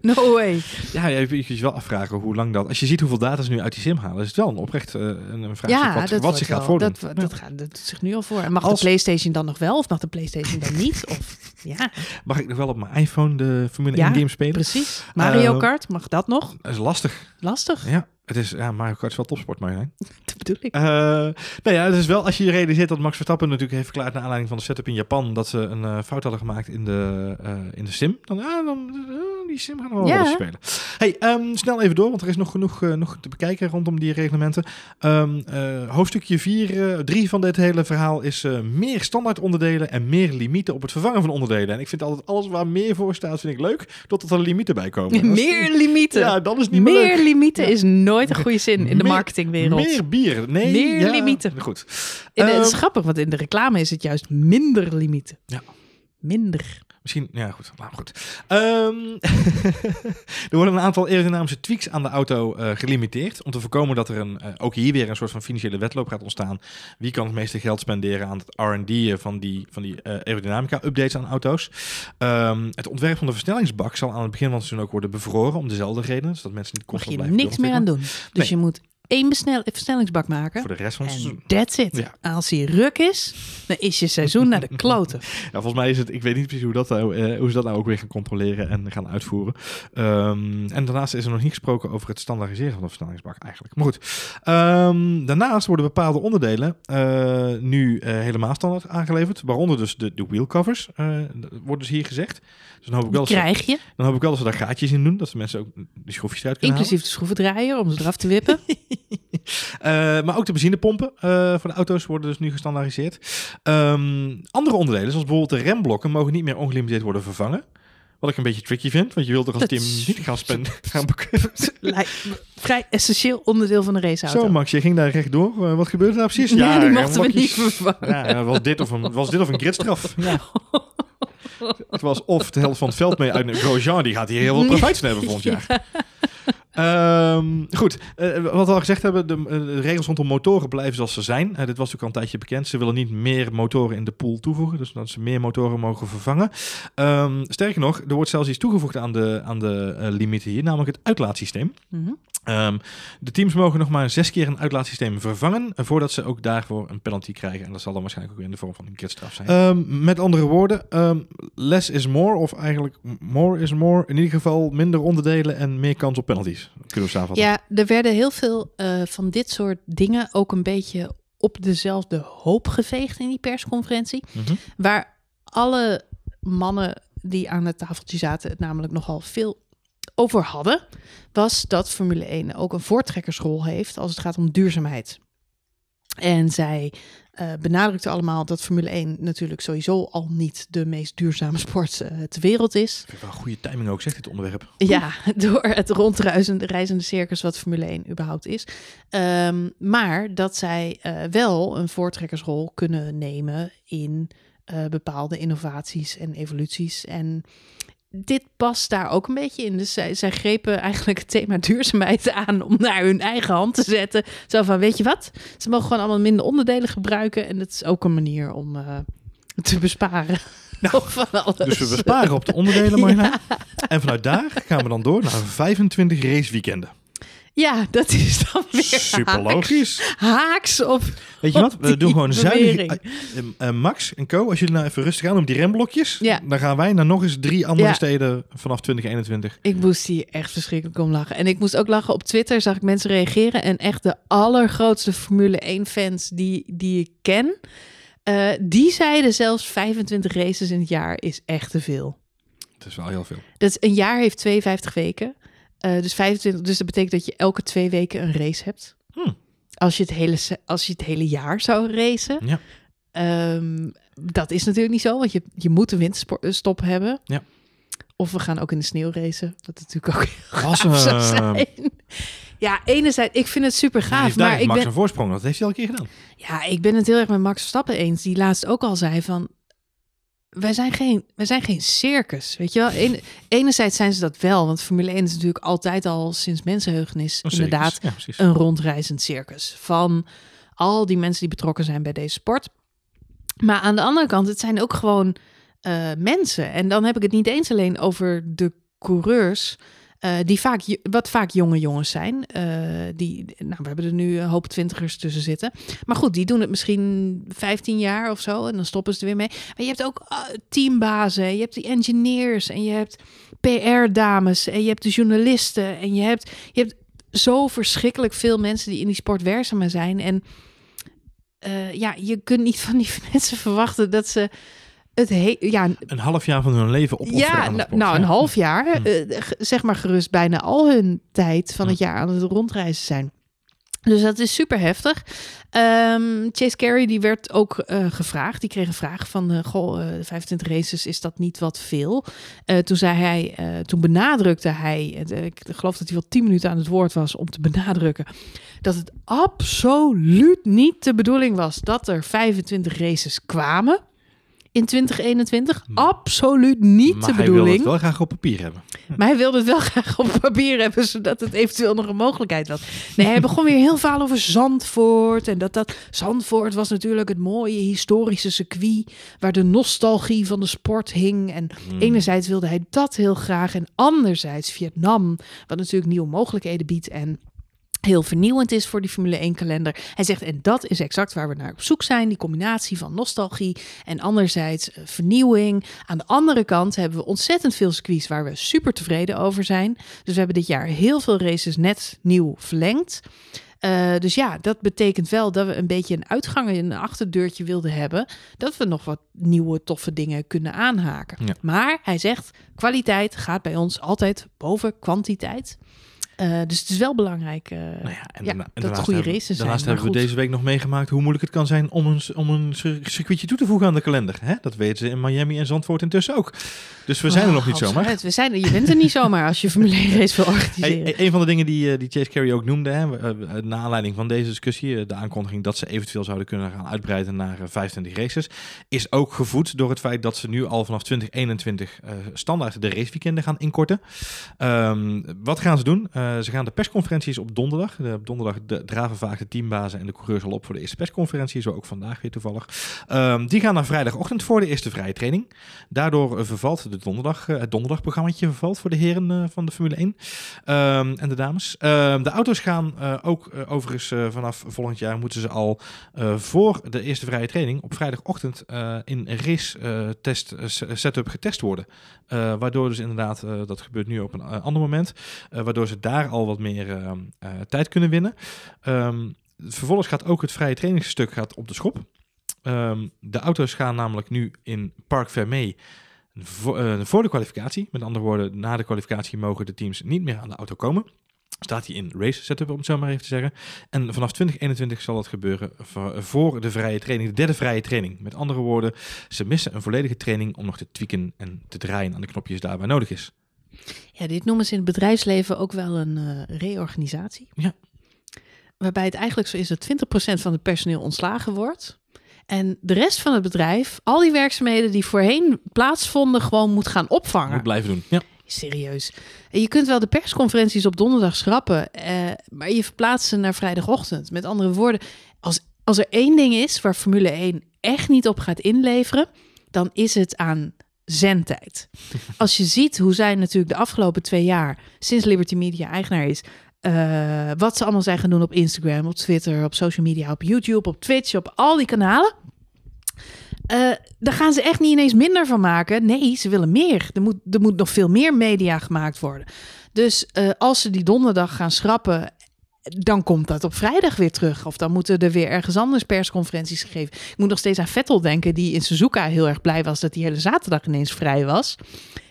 no way. Ja, je kunt je wel afvragen hoe lang dat... Als je ziet hoeveel data ze nu uit die sim halen, is het wel een oprecht eh, een, een vraag Ja, wat, dat, wat wordt zich gaat voordoen. Dat, Ja. dat, gaat, dat zich nu al voor. En mag Als- de PlayStation dan nog wel of mag de PlayStation dan niet? Of, ja, Mag ik nog wel op mijn iPhone de Formule Ja, 1 game spelen? precies. Mario Eh, Kart, mag dat nog? Dat is lastig. Lastig, Ja, het is, ja, Mario Kart is wel topsport, Marjolein. dat bedoel ik. Eh nou ja, het is wel, als je je realiseert dat Max Verstappen natuurlijk heeft verklaard naar aanleiding van de setup in Japan, dat ze een eh, fout hadden gemaakt in de, eh, in de sim. Dan, ja, dan die sim gaan we wel spelen. Hey, ehm, snel even door, want er is nog genoeg eh, nog te bekijken rondom die reglementen. Ehm, eh, hoofdstukje 4, 3 van dit hele verhaal is eh, meer standaard onderdelen en meer limieten op het vervangen van onderdelen. En ik vind altijd alles waar meer voor staat, vind ik leuk, totdat er limieten bij komen. Meer limieten. Ja, dan is niet meer leuk. meer limieten Ja. is nooit een goede zin in de marketingwereld. Meer bier. Nee, Meer ja, limieten. Goed. En het is Ehm, grappig, want in de reclame is het juist minder limieten. Ja. Minder. Misschien, ja goed. Nou, goed. Ehm, er worden een aantal aerodynamische tweaks aan de auto eh, gelimiteerd. Om te voorkomen dat er een, eh, ook hier weer een soort van financiële wedloop gaat ontstaan. Wie kan het meeste geld spenderen aan het R&D van die, van die eh, aerodynamica-updates aan auto's. Ehm, het ontwerp van de versnellingsbak zal aan het begin van het seizoen ook worden bevroren. Om dezelfde reden. Zodat mensen niet Mag constant je blijven niks meer aan doen. Dus Nee. je moet één besnel- versnellingsbak maken. Voor de rest van het En seizoen. that's it. Ja. Als hij ruk is, dan is je seizoen naar de kloten. Ja, volgens mij is het, ik weet niet precies hoe, dat nou, eh, hoe ze dat nou ook weer gaan controleren en gaan uitvoeren. Ehm, en daarnaast is er nog niet gesproken over het standaardiseren van de versnellingsbak eigenlijk. Maar goed, Ehm, daarnaast worden bepaalde onderdelen eh, nu eh, helemaal standaard aangeleverd. Waaronder dus de, de wheelcovers, wordt dus hier gezegd. Dus dan hoop, ik wel Die dat ze, krijg je, dan hoop ik wel dat ze daar gaatjes in doen, dat de mensen ook de schroefjes eruit kunnen inclusief de schroevendraaier om ze eraf te wippen. Eh, maar ook de benzinepompen eh, voor de auto's worden dus nu gestandaardiseerd. Ehm, andere onderdelen, zoals bijvoorbeeld de remblokken, mogen niet meer ongelimiteerd worden vervangen. Wat ik een beetje tricky vind, want je wilt er als team niet gaan spenden. Gaan Vrij essentieel onderdeel van de raceauto. Zo Max, je ging daar rechtdoor. Uh, wat gebeurde daar precies? Ja, die mochten we niet vervangen. Ja, was dit of een, was dit of een gridstraf? Ja. Het was of de helft van het veld mee uit Grosjean, die gaat hier heel veel profijt van hebben volgend jaar. Ehm, goed, eh, wat we al gezegd hebben, de, eh, de regels rondom motoren blijven zoals ze zijn. Eh, dit was natuurlijk al een tijdje bekend. Ze willen niet meer motoren in de pool toevoegen, dus dat ze meer motoren mogen vervangen. Ehm, sterker nog, er wordt zelfs iets toegevoegd aan de, aan de limieten hier, namelijk het uitlaatsysteem. Mhm. Ehm, de teams mogen nog maar zes keer een uitlaatsysteem vervangen voordat ze ook daarvoor een penalty krijgen. En dat zal dan waarschijnlijk ook in de vorm van een gridstraf zijn. Met andere woorden, less is more, of eigenlijk more is more. In ieder geval minder onderdelen en meer kans op penalties. Kunnen we samenvatten. Ja, er werden heel veel eh, van dit soort dingen ook een beetje op dezelfde hoop geveegd in die persconferentie. Mhm. Waar alle mannen die aan het tafeltje zaten het namelijk nogal veel over hadden, was dat Formule 1 ook een voortrekkersrol heeft als het gaat om duurzaamheid. En zij eh benadrukten allemaal dat Formule 1 natuurlijk sowieso al niet de meest duurzame sport eh, ter wereld is. Vind ik wel een goede timing ook, zegt dit onderwerp. Ja, door het rondreizende reizende circus wat Formule 1 überhaupt is. Ehm, maar dat zij eh, wel een voortrekkersrol kunnen nemen in bepaalde innovaties en evoluties. En dit past daar ook een beetje in. Dus zij, zij grepen eigenlijk het thema duurzaamheid aan om naar hun eigen hand te zetten. Zo van, weet je wat? Ze mogen gewoon allemaal minder onderdelen gebruiken. En dat is ook een manier om eh, te besparen. van alles. Dus we besparen op de onderdelen, Marjolein. En vanuit daar gaan we dan door naar 25 raceweekenden. Ja, dat is dan weer Super haaks, logisch. haaks op. Weet je wat? We doen gewoon zuinig. bewering. Eh, eh, eh, Max en Co, als jullie nou even rustig aan op die remblokjes. Ja. Dan gaan wij naar nog eens drie andere Ja. steden vanaf 2021. Ik moest hier echt verschrikkelijk om lachen. En ik moest ook lachen op Twitter, zag ik mensen reageren. En echt de allergrootste Formule 1-fans die, die ik ken, eh, die zeiden zelfs 25 races in het jaar is echt te veel. Dat is wel heel veel. Dat is, een jaar heeft 52 weken. Eh, dus 25, dus dat betekent dat je elke twee weken een race hebt. Hmm. Als, je het hele, als je het hele jaar zou racen. Ja. Ehm, dat is natuurlijk niet zo, want je, je moet een winterstop hebben. Ja. Of we gaan ook in de sneeuw racen. Wat natuurlijk ook Was, zou eh, zijn. Ja, enerzijds, ik vind het super gaaf. Maar ik Max ben, een voorsprong. Dat heeft hij al een keer gedaan. ja, ik ben het heel erg met Max Verstappen eens. Die laatst ook al zei van... Wij zijn geen, wij zijn geen circus, weet je wel. Ene- enerzijds zijn ze dat wel, want Formule 1 is natuurlijk altijd al sinds mensenheugenis circus. inderdaad Ja, een rondreizend circus. Van al die mensen die betrokken zijn bij deze sport. Maar aan de andere kant, het zijn ook gewoon eh, mensen. En dan heb ik het niet eens alleen over de coureurs. Eh, die vaak, wat vaak jonge jongens zijn. eh, die, nou, we hebben er nu een hoop twintigers tussen zitten. Maar goed, die doen het misschien 15 jaar of zo. En dan stoppen ze er weer mee. Maar je hebt ook eh, teambazen. Je hebt die engineers. En je hebt PR-dames. En je hebt de journalisten. En je hebt, je hebt zo verschrikkelijk veel mensen die in die sport werkzaam zijn. En ja, je kunt niet van die mensen verwachten dat ze het he ja, Een half jaar van hun leven opofferen ja, aan nou, sport. nou, een half jaar, Hm. eh, g- zeg maar gerust bijna al hun tijd van het jaar aan het rondreizen zijn. Dus dat is super heftig. Ehm, Chase Carey die werd ook eh, gevraagd. Die kreeg een vraag van, eh, goh, eh, 25 races, is dat niet wat veel? Eh, toen zei hij, eh, toen benadrukte hij, eh, ik geloof dat hij wel 10 minuten aan het woord was om te benadrukken, dat het absoluut niet de bedoeling was dat er 25 races kwamen in 2021. Hm. Absoluut niet maar de hij wil bedoeling. het wel graag op papier hebben. Maar hij wilde het wel graag op papier hebben, zodat het eventueel nog een mogelijkheid was. Nee, hij begon weer heel veel over Zandvoort. En dat dat Zandvoort was natuurlijk het mooie historische circuit. Waar de nostalgie van de sport hing. En Hmm. enerzijds wilde hij dat heel graag. En anderzijds Vietnam, wat natuurlijk nieuwe mogelijkheden biedt. En heel vernieuwend is voor die Formule 1 kalender. Hij zegt, en dat is exact waar we naar op zoek zijn. Die combinatie van nostalgie en anderzijds eh, vernieuwing. Aan de andere kant hebben we ontzettend veel circuits waar we super tevreden over zijn. Dus we hebben dit jaar heel veel races net nieuw verlengd. Eh, dus ja, dat betekent wel dat we een beetje een uitgang en een achterdeurtje wilden hebben. Dat we nog wat nieuwe toffe dingen kunnen aanhaken. Ja. Maar hij zegt, kwaliteit gaat bij ons altijd boven kwantiteit. Eh, dus het is wel belangrijk eh, Nou ja, en ja, daarna- en dat goede races zijn. Daarnaast hebben we deze week nog meegemaakt hoe moeilijk het kan zijn om een, om een cir- circuitje toe te voegen aan de kalender. Hè? Dat weten ze in Miami en Zandvoort intussen ook. Dus we zijn er Oh, nog niet zomaar. We zijn er, je bent er niet zomaar als je Formule 1 race wil organiseren. Hey, een van de dingen die, eh, die Chase Carey ook noemde, hè, na aanleiding van deze discussie, de aankondiging dat ze eventueel zouden kunnen gaan uitbreiden naar eh, 25 races, is ook gevoed door het feit dat ze nu al vanaf 2021 eh, standaard de raceweekenden gaan inkorten. Ehm, wat gaan ze doen? Eh, ze gaan de persconferenties op donderdag. De, op donderdag de, draven vaak de teambazen en de coureurs al op voor de eerste persconferentie, zo ook vandaag weer toevallig. Ehm, die gaan naar vrijdagochtend voor de eerste vrije training. Daardoor eh, vervalt de donderdag, eh, het donderdagprogrammaatje vervalt voor de heren van de Formule 1 Ehm, en de dames. Ehm, de auto's gaan ook overigens vanaf volgend jaar moeten ze al voor de eerste vrije training op vrijdagochtend in race test setup getest worden. Waardoor dus inderdaad, dat gebeurt nu op een ander moment, waardoor ze daar al wat meer eh, eh, tijd kunnen winnen. Ehm, vervolgens gaat ook het vrije trainingsstuk gaat op de schop. Ehm, de auto's gaan namelijk nu in Park Vermee voor, eh, voor de kwalificatie. Met andere woorden, na de kwalificatie mogen de teams niet meer aan de auto komen. Staat hij in race setup, om het zo maar even te zeggen. En vanaf 2021 zal dat gebeuren voor de vrije training, de derde vrije training. Met andere woorden, ze missen een volledige training om nog te tweaken en te draaien aan de knopjes daar waar nodig is. Ja, dit noemen ze in het bedrijfsleven ook wel een eh, reorganisatie. Ja. Waarbij het eigenlijk zo is dat 20% van het personeel ontslagen wordt. En de rest van het bedrijf, al die werkzaamheden die voorheen plaatsvonden, gewoon moet gaan opvangen. Moet blijven doen. Ja. Serieus. En je kunt wel de persconferenties op donderdag schrappen, eh, maar je verplaatst ze naar vrijdagochtend. Met andere woorden, als, als er één ding is waar Formule 1 echt niet op gaat inleveren, dan is het aan zendtijd. Als je ziet hoe zij natuurlijk de afgelopen twee jaar, sinds Liberty Media eigenaar is, eh, wat ze allemaal zijn gaan doen op Instagram, op Twitter, op social media, op YouTube, op Twitch, op al die kanalen. Daar gaan ze echt niet ineens minder van maken. Nee, ze willen meer. Er moet, er moet nog veel meer media gemaakt worden. Dus eh, als ze die donderdag gaan schrappen, dan komt dat op vrijdag weer terug. Of dan moeten er weer ergens anders persconferenties gegeven. Ik moet nog steeds aan Vettel denken, die in Suzuka heel erg blij was dat die hele zaterdag ineens vrij was.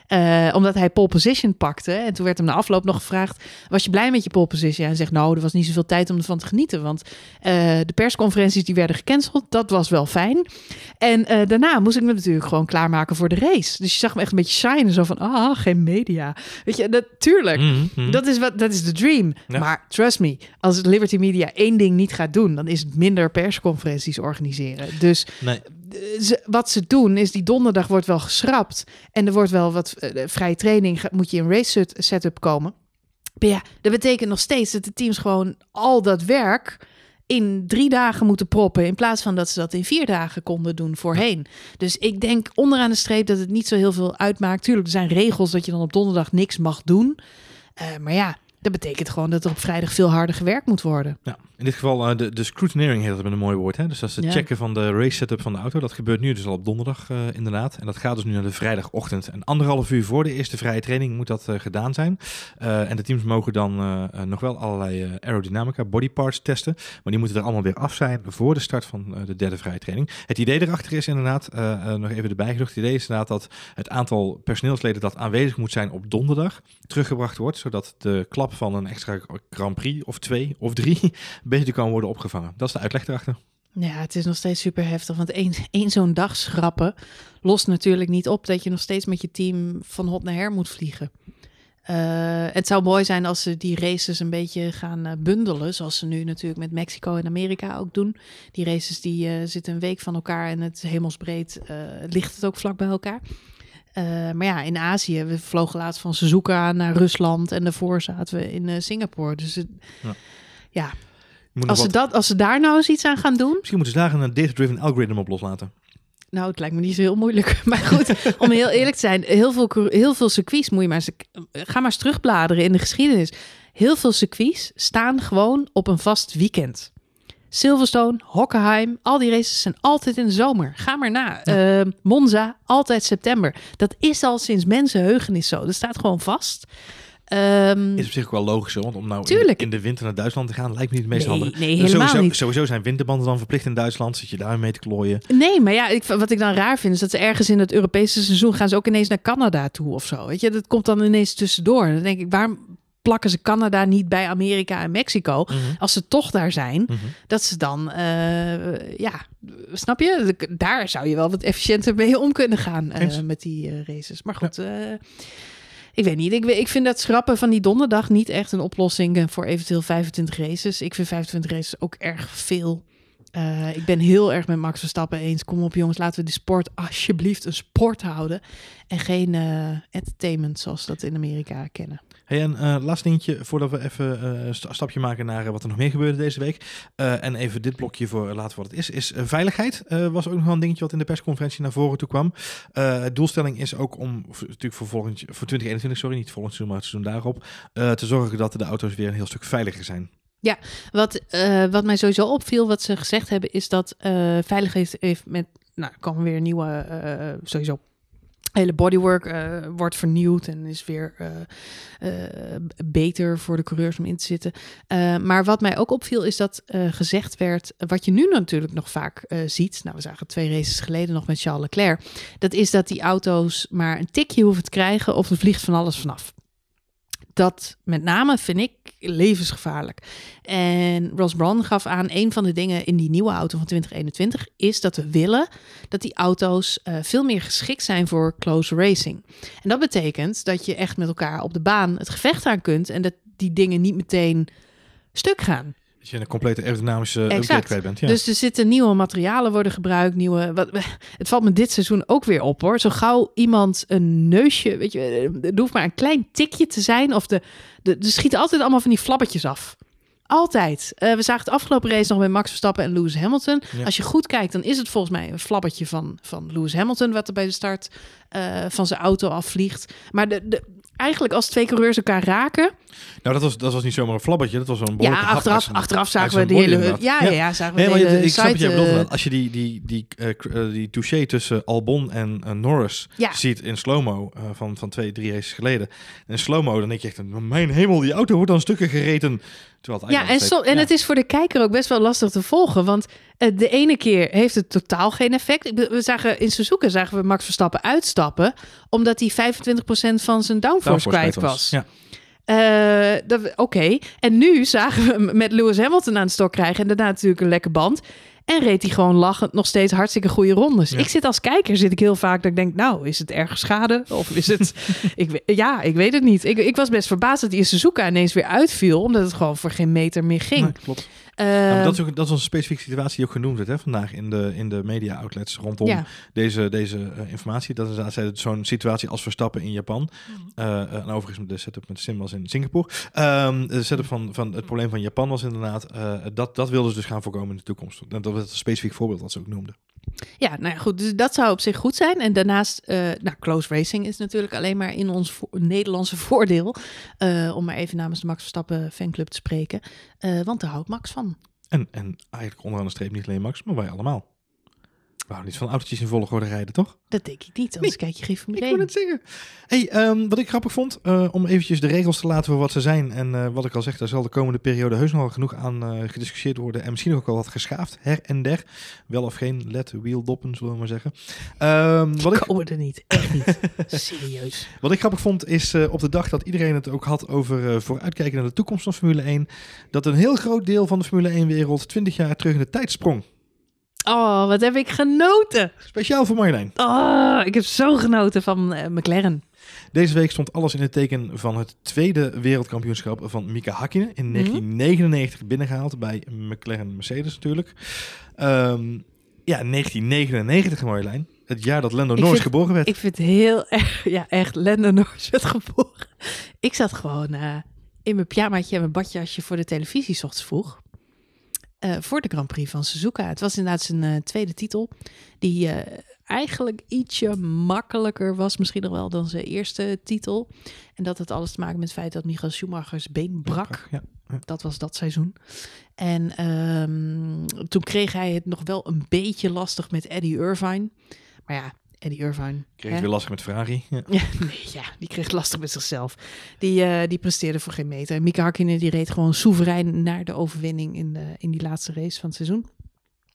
Eh, omdat hij pole position pakte. En toen werd hem na afloop nog gevraagd: Was je blij met je pole position? En hij zegt: Nou, er was niet zoveel tijd om ervan te genieten. Want eh, de persconferenties die werden gecanceld, dat was wel fijn. En eh, daarna moest ik me natuurlijk gewoon klaarmaken voor de race. Dus je zag me echt een beetje shinen. Zo van: Ah, geen media. Weet je, natuurlijk. Mhm, mhm. Dat is, wat, dat is de dream. Ja. Maar trust me, als Liberty Media één ding niet gaat doen, dan is het minder persconferenties organiseren. Dus Nee. Eh, ze- wat ze doen is die donderdag wordt wel geschrapt en er wordt wel wat eh, vrije training, moet je in race set- setup komen. Maar ja, dat betekent nog steeds dat de teams gewoon al dat werk in drie dagen moeten proppen in plaats van dat ze dat in vier dagen konden doen voorheen. Dus ik denk onderaan de streep dat het niet zo heel veel uitmaakt. Tuurlijk, er zijn regels dat je dan op donderdag niks mag doen. Eh, maar ja, dat betekent gewoon dat er op vrijdag veel harder gewerkt moet worden. Ja, in dit geval eh, de, de scrutineering heet dat met een mooi woord. Hè? Dus dat is het Ja. checken van de race setup van de auto. Dat gebeurt nu dus al op donderdag eh, inderdaad. En dat gaat dus nu naar de vrijdagochtend. En anderhalf uur voor de eerste vrije training moet dat eh, gedaan zijn. En de teams mogen dan nog wel allerlei aerodynamica, body parts testen. Maar die moeten er allemaal weer af zijn voor de start van de derde vrije training. Het idee erachter is inderdaad, nog even erbij gezocht. Het idee is inderdaad dat het aantal personeelsleden dat aanwezig moet zijn op donderdag teruggebracht wordt. Zodat de klap van een extra Grand Prix of twee of drie beter kan worden opgevangen. Dat is de uitleg erachter. Ja, het is nog steeds super heftig. Want één, één zo'n dag schrappen lost natuurlijk niet op dat je nog steeds met je team van hot naar her moet vliegen. Eh, het zou mooi zijn als ze die races een beetje gaan eh, bundelen. Zoals ze nu natuurlijk met Mexico en Amerika ook doen. Die races die eh, zitten een week van elkaar en het hemelsbreed ligt het ook vlak bij elkaar. Maar ja, in Azië, we vlogen laatst van Suzuka naar Rusland en daarvoor zaten we in Singapore. Dus het, Ja. ja, als ze, wat- dat, als ze daar nou eens iets aan gaan doen, Misschien moeten ze daar een data-driven algoritme op loslaten. Nou, het lijkt me niet zo heel moeilijk. Maar goed, om heel eerlijk te zijn, heel veel, heel veel circuits moet je maar eens, ga maar eens terugbladeren in de geschiedenis. Heel veel circuits staan gewoon op een vast weekend. Silverstone, Hockenheim, al die races zijn altijd in de zomer. Ga maar na. Eh, Monza, altijd september. Dat is al sinds mensenheugenis zo. Dat staat gewoon vast. Ehm, Is op zich ook wel logisch, want om nou in, in de winter naar Duitsland te gaan, lijkt me niet het meest Nee, handig. nee, Dus helemaal sowieso, niet. Sowieso zijn winterbanden dan verplicht in Duitsland, zit je daar mee te klooien. Nee, maar ja, ik, wat ik dan raar vind is dat ze ergens in het Europese seizoen gaan ze ook ineens naar Canada toe of zo. Weet je, dat komt dan ineens tussendoor. Dan denk ik, waarom plakken ze Canada niet bij Amerika en Mexico? Als ze toch daar zijn, Mhm. dat ze dan, eh, ja, snap je? Daar zou je wel wat efficiënter mee om kunnen gaan eh, met die eh, races. Maar goed, ik weet niet. Ik, ik vind dat schrappen van die donderdag niet echt een oplossing eh, voor eventueel 25 races. Ik vind 25 races ook erg veel. Eh, ik ben heel erg met Max Verstappen eens. Kom op jongens, laten we de sport alsjeblieft een sport houden. En geen eh, entertainment zoals we dat in Amerika kennen. Hey, en eh laatst dingetje, voordat we even een sta- stapje maken naar wat er nog meer gebeurde deze week. En even dit blokje voor laten wat het is. Is veiligheid was ook nog wel een dingetje wat in de persconferentie naar voren toe kwam. Doelstelling is ook om, natuurlijk voor, volgend, voor 2021, sorry, niet volgend seizoen, maar het seizoen daarop, te zorgen dat de auto's weer een heel stuk veiliger zijn. Wat, eh, wat mij sowieso opviel, wat ze gezegd hebben, is dat eh veiligheid heeft met, nou, er komen weer nieuwe, eh, sowieso hele bodywork wordt vernieuwd en is weer beter voor de coureurs om in te zitten. Maar wat mij ook opviel is dat gezegd werd, wat je nu natuurlijk nog vaak ziet, nou we zagen twee races geleden nog met Charles Leclerc, dat is dat die auto's maar een tikje hoeven te krijgen of er vliegt van alles vanaf. Dat met name vind ik levensgevaarlijk. En Ross Brawn gaf aan, een van de dingen in die nieuwe auto van 2021 is dat we willen dat die auto's eh, veel meer geschikt zijn voor close racing. En dat betekent dat je echt met elkaar op de baan het gevecht aan kunt en dat die dingen niet meteen stuk gaan. Dat je een complete aerodynamische upgrade Exact. bent. Ja. Dus er zitten nieuwe materialen worden gebruikt, nieuwe. Wat, het valt me dit seizoen ook weer op hoor. Zo gauw iemand een neusje, weet je, er hoeft maar een klein tikje te zijn of de, de, de schieten altijd allemaal van die flappetjes af. Altijd. Eh, we zagen het afgelopen race nog met Max Verstappen en Lewis Hamilton. Ja. Als je goed kijkt, dan is het volgens mij een flappetje van, van Lewis Hamilton, wat er bij de start eh, van zijn auto afvliegt. Maar de, de, eigenlijk als twee coureurs elkaar raken, Nou, dat was, dat was niet zomaar een flabbetje, dat was behoorlijke ja, achteraf, zijn- achteraf zagen we body hele. inderdaad. Ja, ja, ja, zagen we Nee, de je- hele ik snap jij bedoelt. eh. Als je die, die, die, eh, die touché tussen Albon en Norris Ja. ziet in slow-mo van, van twee, drie races geleden. In slow-mo, dan denk je echt, mijn hemel, die auto wordt dan stukken gereten Terwijl het Ja, en, en ja. het is voor de kijker ook best wel lastig te volgen. Want de ene keer heeft het totaal geen effect. We zagen in Suzuka zagen we Max Verstappen uitstappen. Omdat hij 25% van zijn downforce, Downforce kwijt was. Ja. Eh, Oké. En nu zagen we hem met Lewis Hamilton aan de stok krijgen. En daarna natuurlijk een lekke band. En reed hij gewoon lachend nog steeds hartstikke goede rondes. Ja. Ik zit als kijker, zit ik heel vaak dat ik denk, nou, is het erg schade? Of is het... ik, ja, ik weet het niet. Ik, ik was best verbaasd dat in Suzuka ineens weer uitviel. Omdat het gewoon voor geen meter meer ging. Nee, klopt. Eh, dat, is ook, dat is een specifieke situatie die ook genoemd werd hè, vandaag in de, in de media outlets rondom ja. deze, deze eh, informatie. Dat is zo'n situatie als Verstappen in Japan. Eh, en overigens de setup met Sim was in Singapore. Ehm, de setup van, van het probleem van Japan was inderdaad, dat, dat wilden ze dus gaan voorkomen in de toekomst. En dat een specifiek voorbeeld wat ze ook noemden. ja, nou ja, goed. Dus dat zou op zich goed zijn. En daarnaast, eh, nou, close racing is natuurlijk alleen maar in ons vo- Nederlandse voordeel. Eh, om maar even namens de Max Verstappen fanclub te spreken. Eh, want daar houdt Max van. En, en eigenlijk onderaan de streep niet alleen Max, maar wij allemaal. Houden niet van autootjes in volgorde rijden, toch? Dat denk ik niet, anders kijk je geen Ik Formule wil 1. het zeggen. Hey, ehm, wat ik grappig vond, eh, om eventjes de regels te laten voor wat ze zijn. En eh, wat ik al zeg, daar zal de komende periode heus nog wel genoeg aan eh, gediscussieerd worden. En misschien ook wel wat geschaafd, her en der. Wel of geen let wheel doppen, zullen we maar zeggen. Ehm, wat, ik, er niet, echt niet. Serieus. wat ik grappig vond, is op de dag dat iedereen het ook had over vooruitkijken naar de toekomst van Formule 1. Dat een heel groot deel van de Formule 1-wereld 20 jaar terug in de tijd sprong. Oh, wat heb ik genoten. Speciaal voor Marjolein. Oh, ik heb zo genoten van eh, McLaren. Deze week stond alles in het teken van het tweede wereldkampioenschap van Mika Hakkinen in 1999 binnengehaald bij McLaren Mercedes natuurlijk. Ehm, ja, 1999 Marjolein. Het jaar dat Lando Norris geboren werd. Ik vind het heel erg, ja echt, Lando Norris werd geboren. Ik zat gewoon eh, in mijn pyjamaatje en mijn badjasje voor de televisie 's ochtends vroeg. Eh, voor de Grand Prix van Suzuka. Het was inderdaad zijn eh, tweede titel. Die eh, eigenlijk ietsje makkelijker was misschien nog wel dan zijn eerste titel. En dat had alles te maken met het feit dat Michael Schumacher's been brak. Ja. Dat was dat seizoen. En ehm, toen kreeg hij het nog wel een beetje lastig met Eddie Irvine. Maar ja, Eddie Irvine. Kreeg het weer lastig met Ferrari. Ja. Ja, nee, ja, die kreeg lastig met zichzelf. Die, eh, die presteerde voor geen meter. Mika Hakkinen die reed gewoon soeverein naar de overwinning in, de, in die laatste race van het seizoen.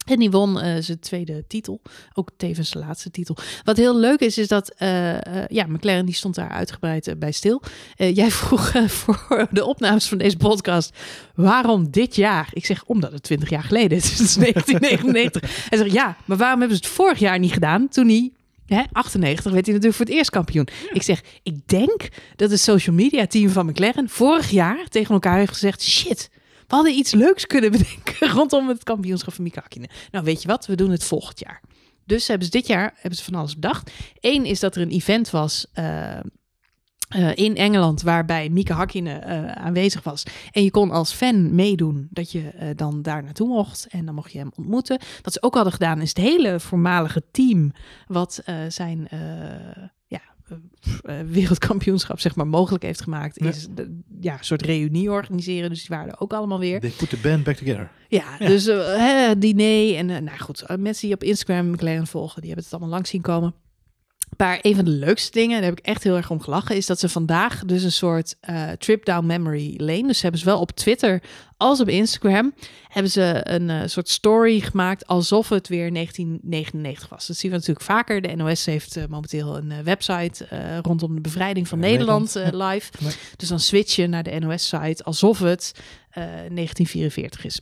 En die won eh, zijn tweede titel. Ook tevens zijn laatste titel. Wat heel leuk is, is dat... eh, eh, ja, McLaren die stond daar uitgebreid eh, bij stil. Eh, jij vroeg eh, voor de opnames van deze podcast... waarom dit jaar? Ik zeg, omdat het 20 jaar geleden is. Het is 1999. Hij zegt, ja, maar waarom hebben ze het vorig jaar niet gedaan... toen hij Hè, 98 werd hij natuurlijk voor het eerst kampioen. Ik zeg, ik denk dat het social media team van McLaren vorig jaar tegen elkaar heeft gezegd: shit, we hadden iets leuks kunnen bedenken rondom het kampioenschap van Mika Hakkinen. Nou, weet je wat? We doen het volgend jaar. Dus hebben ze dit jaar hebben ze van alles bedacht. Eén is dat er een event was eh, eh, in Engeland waarbij Mika Hakkinen eh, aanwezig was. En je kon als fan meedoen dat je eh, dan daar naartoe mocht. En dan mocht je hem ontmoeten. Wat ze ook hadden gedaan is het hele voormalige team wat zijn ja, wereldkampioenschap zeg maar mogelijk heeft gemaakt. Ja. Is de, ja, een soort reunie organiseren. Dus die waren er ook allemaal weer. They put the band back together. Ja, Ja. dus hè, diner en nou goed, mensen die op Instagram McLaren volgen, die hebben het allemaal langs zien komen. Maar een van de leukste dingen, daar heb ik echt heel erg om gelachen, is dat ze vandaag dus een soort eh, trip down memory lane. Dus ze hebben zowel op Twitter als op Instagram hebben ze een eh, soort story gemaakt alsof het weer 1999 was. Dat zien we natuurlijk vaker. De NOS heeft eh, momenteel een website rondom de bevrijding van Ja, Nederland Nederland, live. Dus dan switch je naar de NOS-site alsof het eh, 1944 is.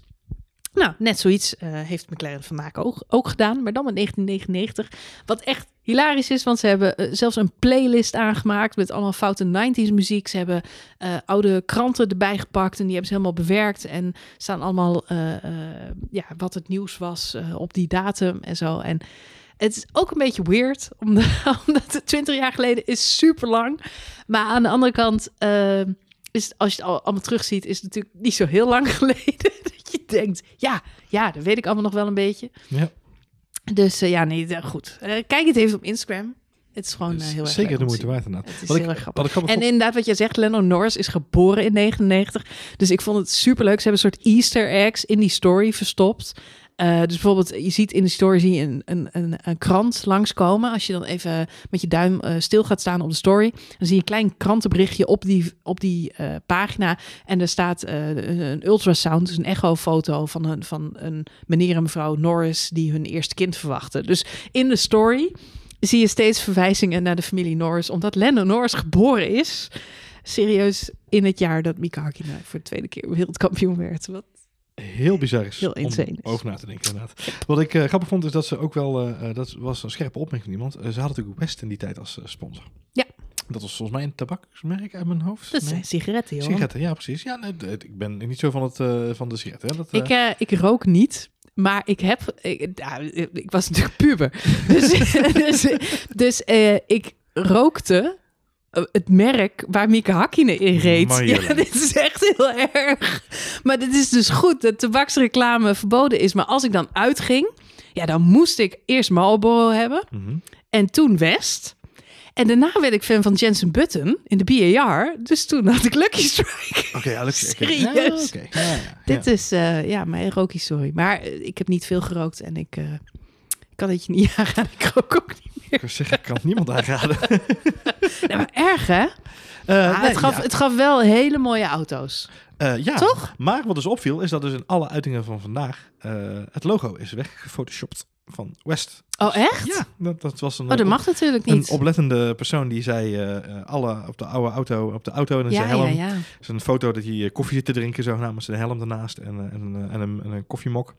Nou, net zoiets eh, heeft McLaren vandaag ook, ook gedaan, maar dan met 1999. Wat echt hilarisch is, want ze hebben eh, zelfs een playlist aangemaakt met allemaal foute 90s muziek. Ze hebben eh, oude kranten erbij gepakt en die hebben ze helemaal bewerkt. En staan allemaal ja, wat het nieuws was op die datum en zo. En het is ook een beetje weird, omdat, omdat het 20 jaar geleden is super lang. Maar aan de andere kant, is, als je het al, allemaal terugziet, is het natuurlijk niet zo heel lang geleden. Je denkt, ja, ja, dat weet ik allemaal nog wel een beetje. Ja. Dus eh, ja, nee, eh, goed. Eh, kijk het even op Instagram. Het is gewoon heel erg Zeker de moeite waard inderdaad. Het is Wat heel ik, erg grappig. En inderdaad, wat jij zegt, Lennon Norris is geboren in 99. Dus ik vond het superleuk. Ze hebben een soort Easter eggs in die story verstopt. Eh, dus bijvoorbeeld, je ziet in de story zie je een, een, een, een krant langskomen. Als je dan even met je duim eh, stil gaat staan op de story, dan zie je een klein krantenberichtje op die, op die eh, pagina. En er staat een, een ultrasound, dus een echo-foto van een, van een meneer en mevrouw Norris die hun eerste kind verwachten. Dus in de story zie je steeds verwijzingen naar de familie Norris, omdat Lennon Norris geboren is. Serieus, in het jaar dat Mika Hakkinen voor de tweede keer wereldkampioen werd. Wat Heel bizar is Heel om is. over na te denken inderdaad. Wat ik eh, grappig vond is dat ze ook wel, eh, eh, dat was een scherpe opmerking van iemand, ze hadden natuurlijk West in die tijd als sponsor. Ja. Dat was volgens mij een tabaksmerk uit mijn hoofd. Dat Nee? zijn sigaretten, joh. Sigaretten, ja precies. Ja, nee, ik ben niet zo van, het, van de sigaretten. hè. Dat, Ik, ik rook niet, maar ik heb... Ik, ik was natuurlijk puber. Dus, dus, dus eh, ik rookte het merk waar Mieke Hakkinen in reed. Marjolein. Ja, dit is echt heel erg. Maar dit is dus goed dat tabaksreclame verboden is. Maar als ik dan uitging, ja, dan moest ik eerst Marlboro hebben mhm. en toen West. En daarna werd ik fan van Jensen Button in de BAR. Dus toen had ik Lucky Strike. Oké, is- oké. Serieus? Ja, oké. Ja, ja, Dit is ja, ja mijn rookie story. Maar eh, ik heb niet veel gerookt en ik, eh, ik kan het je niet aanraden. Ik rook ook niet. Ik wil zeggen, ik kan het niemand aanraden. Nou, maar erg hè? Eh, Ah, nee, het, gaf, ja. het gaf wel hele mooie auto's. Eh, ja, Toch? maar wat dus opviel is dat dus in alle uitingen van vandaag eh, het logo is weggefotoshopt van West. Oh echt? Ja, dat, dat was een, Oh, dat mag natuurlijk een niet. oplettende persoon die zei alle op de oude auto, op de auto en ja, zijn helm. ja, ja. is een foto dat hij koffie zit te drinken, zogenaamd met zijn helm ernaast en, en, en, een, en een koffiemok.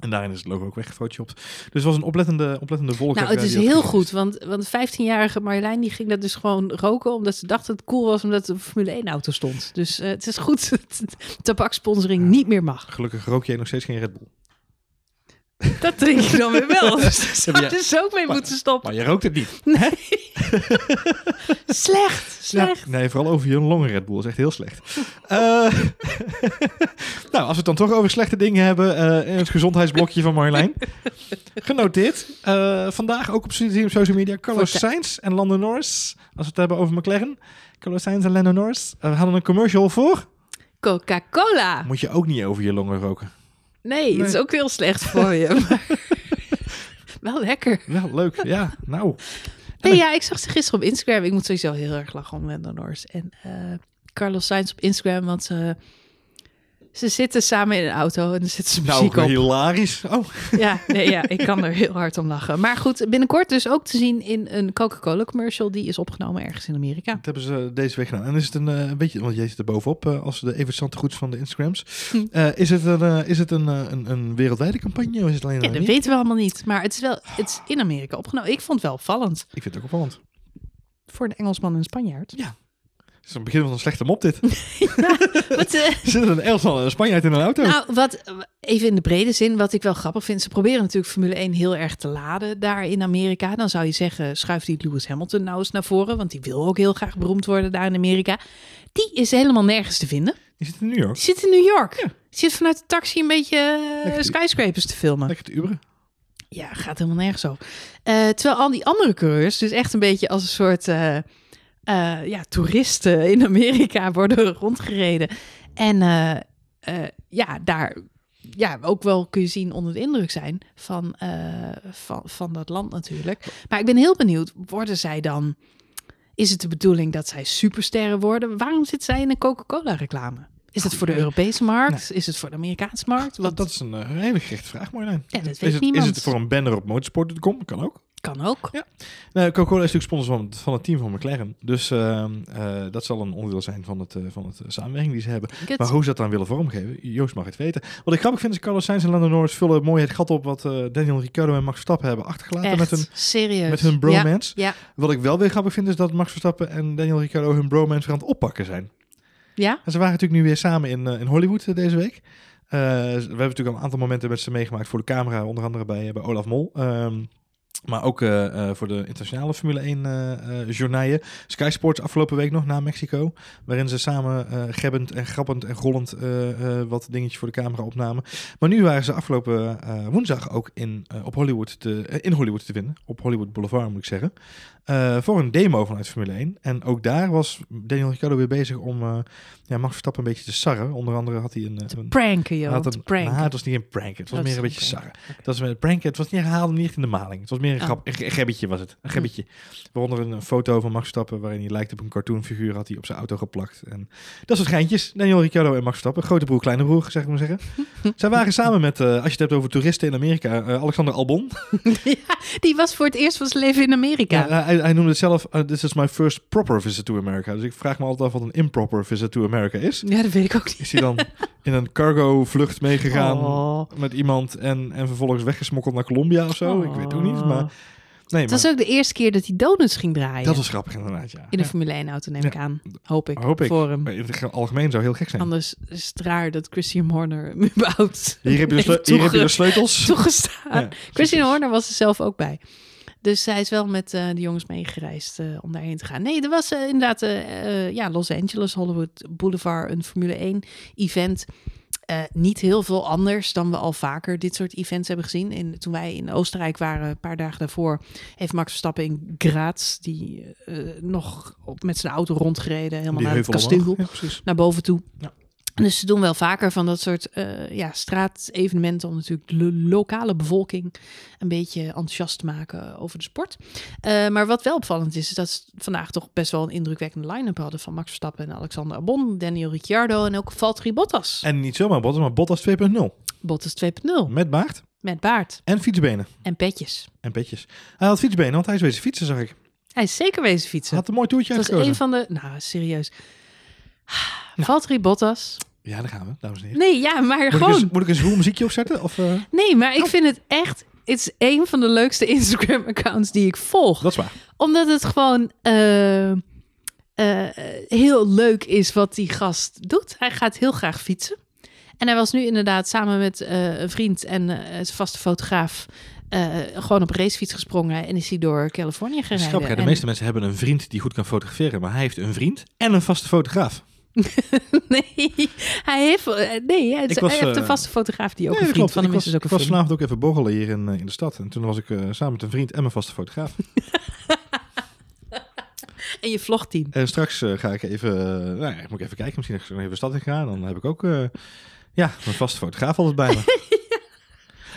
En daarin is het logo ook weggefotoshopt. Dus het was een oplettende, oplettende volger. Nou, het is heel goed, want, want 15-jarige Marjolein die ging dat dus gewoon roken, omdat ze dacht dat het cool was omdat er een Formule 1 auto stond. Dus eh, het is goed dat tabaksponsoring niet meer mag. Gelukkig rook jij nog steeds geen Red Bull. Dat drink je dan weer wel. Dus daar zou je dus ook mee maar- moeten stoppen. Maar je rookt het niet. Slecht, slecht. Ja, nee, vooral over je longen Red Bull is echt heel slecht. Eh, nou, als we het dan toch over slechte dingen hebben eh, in het gezondheidsblokje van Marjolein. Genoteerd. Eh, vandaag ook op so- social media Carlos Sainz en Lando Norris. Als we het hebben over McLaren. Carlos Sainz en Lando Norris. We hadden een commercial voor. Coca-Cola. Moet je ook niet over je longen roken. Nee, het is ook heel slecht voor je. Maar wel lekker. Wel leuk. Ja, nou. Nee, ja, ik zag ze gisteren op Instagram. Ik moet sowieso heel erg lachen om Norris. En eh, Carlos Sainz op Instagram, want ze, ze zitten samen in een auto en dan zitten ze muziek Nou, op. hilarisch. Oh, Ja, nee, ja, ik kan er heel hard om lachen. Maar goed, binnenkort dus ook te zien in een Coca-Cola commercial. Die is opgenomen ergens in Amerika. dat hebben ze deze week gedaan. En is het een, eh, een beetje, want jij zit er bovenop eh, als de even goeds van de Instagrams. Hm. Eh, is het, een, eh, is het een, eh, een, een wereldwijde campagne of is het alleen in Ja, dat weten we allemaal niet. Maar het is wel het is in Amerika opgenomen. Ik vond het wel opvallend. Ik vind het ook opvallend. Voor een Engelsman en een Spanjaard. Het is een begin van een slechte mop dit. Wat, eh, Zit er een Engelsman en een Spanjaard in een auto? Nou, wat even in de brede zin, wat ik wel grappig vind. Ze proberen natuurlijk Formule 1 heel erg te laden daar in Amerika. Dan zou je zeggen, schuift die Lewis Hamilton nou eens naar voren. Want die wil ook heel graag beroemd worden daar in Amerika. Die is helemaal nergens te vinden. Die zit in New York. Die zit in New York. Ja. Die zit vanuit de taxi een beetje eh, Lekker. skyscrapers te filmen. Lekker te uberen. Ja, gaat helemaal nergens over. Eh, terwijl al die andere coureurs dus echt een beetje als een soort eh, eh, ja, toeristen in Amerika worden rondgereden. En eh, eh, ja, daar ja, ook wel kun je zien onder de indruk zijn van, van, van dat land natuurlijk. Maar ik ben heel benieuwd, worden zij dan... Is het de bedoeling dat zij supersterren worden? Waarom zit zij in een Coca-Cola reclame? Is het voor de. Europese markt? Is het voor de Amerikaanse markt? Dat, Wat, dat is een hele gerichte vraag, Marjolein. ja, dat weet Is het, niemand. is het voor een banner op motorsport.com? Kan ook. Kan ook. Nee, Coca-Cola is natuurlijk sponsor van, van het team van McLaren. Dus ehm, eh, dat zal een onderdeel zijn van, het, eh, van het eh, samenwerking die ze hebben. Maar hoe ze dat dan willen vormgeven, Joost mag het weten. Wat ik grappig vind is Carlos Sainz en Lando Norris vullen mooi het gat op wat Daniel Ricciardo en Max Verstappen hebben achtergelaten Echt, met hun, serieus. met hun bromance. Ja, Wat ik wel weer grappig vind is dat Max Verstappen en Daniel Ricciardo hun bromance weer aan het oppakken zijn. ja. En ze waren natuurlijk nu weer samen in, in Hollywood deze week. We hebben natuurlijk al een aantal momenten met ze meegemaakt voor de camera, onder andere bij, bij Olaf Mol. Ehm, maar ook eh, eh, voor de internationale Formule 1 eh eh, journaaien. Sky Sports afgelopen week nog na Mexico. Waarin ze samen gebbend en grappend en rollend wat dingetjes voor de camera opnamen. Maar nu waren ze afgelopen woensdag ook in, op Hollywood te, in Hollywood te vinden. Op Hollywood Boulevard moet ik zeggen. Eh, voor een demo vanuit Formule 1. En ook daar was Daniel Ricciardo weer bezig om eh, ja, Max Verstappen een beetje te sarren. Onder andere had hij een... eh, een Pranken, joh. had een, pranken. nou, het was niet een prank, het was Dat meer een een beetje sarren. Het was een prank, het was niet herhaalde, niet echt in de maling. Het was meer een, Oh. grap, een, ge- een gebbetje was het. Een gebbetje. Waaronder een foto van Max Verstappen waarin hij lijkt op een cartoonfiguur had hij op zijn auto geplakt. En dat soort geintjes. Daniel Ricciardo en Max Verstappen. Grote broer, kleine broer, zeg ik maar zeggen. Zij waren samen met, als je het hebt over toeristen in Amerika, Alexander Albon. ja, die was voor het eerst van zijn leven in Amerika. Ja, hij, hij noemde het zelf, uh, this is my first proper visit to America. Dus ik vraag me altijd af wat een improper visit to America is. Ja, dat weet ik ook niet. Is hij dan in een cargo vlucht meegegaan Oh. met iemand en, en vervolgens weggesmokkeld naar Colombia of zo? Ik weet het ook niet, maar... Nee, Het maar was ook de eerste keer dat hij donuts ging draaien. dat was grappig inderdaad, ja. In de Ja. Formule 1 auto neem Ja. ik aan. Hoop ik. Hoop ik. Voor hem. Maar in het algemeen zou heel gek zijn. Anders is het raar dat Christian Horner hem überhaupt Hier heb je de, heeft sleu- hier heb je de sleutels. toegestaan. Ja, Christian. Horner was er zelf ook bij. Dus hij is wel met eh, de jongens meegereisd eh, om daarheen te gaan. Nee, er was eh, inderdaad ja, Los Angeles, Hollywood Boulevard, een Formule 1 event. Niet heel veel anders dan we al vaker dit soort events hebben gezien. In, toen wij in Oostenrijk waren, een paar dagen daarvoor, heeft Max Verstappen in Graz, die nog op, met zijn auto rondgereden, helemaal Die naar het kasteel. Ja, naar boven toe. Ja. Dus ze doen wel vaker van dat soort eh ja, straatevenementen om natuurlijk de lokale bevolking een beetje enthousiast te maken over de sport. Eh, maar wat wel opvallend is, is dat ze vandaag toch best wel een indrukwekkende line-up hadden van Max Verstappen en Alexander Albon, Daniel Ricciardo en ook Valtteri Bottas. En niet zomaar Bottas, maar Bottas 2.0. Bottas 2.0 Met baard met baard en fietsbenen. en petjes. En petjes. Hij had fietsbenen, want hij is wezen fietsen, zag ik. Hij is zeker wezen Hij fietsen. had een mooi toertje was uitgekozen. een van de... Nou, serieus. Valtteri Bottas. Ja, daar gaan we, dames en heren. Nee, ja, maar Moet ik, gewoon... een, moet ik een zwoel muziekje opzetten? Of, eh, Nee, maar ik vind het echt. Het is een van de leukste Instagram-accounts die ik volg. Dat is waar. Omdat het gewoon eh, eh, heel leuk is wat die gast doet. Hij gaat heel graag fietsen. En hij was nu inderdaad samen met een vriend en eh, zijn vaste fotograaf... gewoon op een racefiets gesprongen en is hij door Californië gereden. grappig, de En- meeste mensen hebben een vriend die goed kan fotograferen, maar hij heeft een vriend en een vaste fotograaf. nee, hij heeft, eh, nee, hij, was, hij heeft een eh, vaste fotograaf die ook Nee, een vriend klopt. van hem ik is. was, Dus ook ik was vanavond ook even borrelen hier in, eh, in de stad. En toen was ik samen met een vriend en mijn vaste fotograaf. En je vlogteam. En straks ga ik even, eh, nou ja, ik moet even kijken, misschien nog even de stad in gaan. Dan heb ik ook, ja, mijn vaste fotograaf altijd bij me.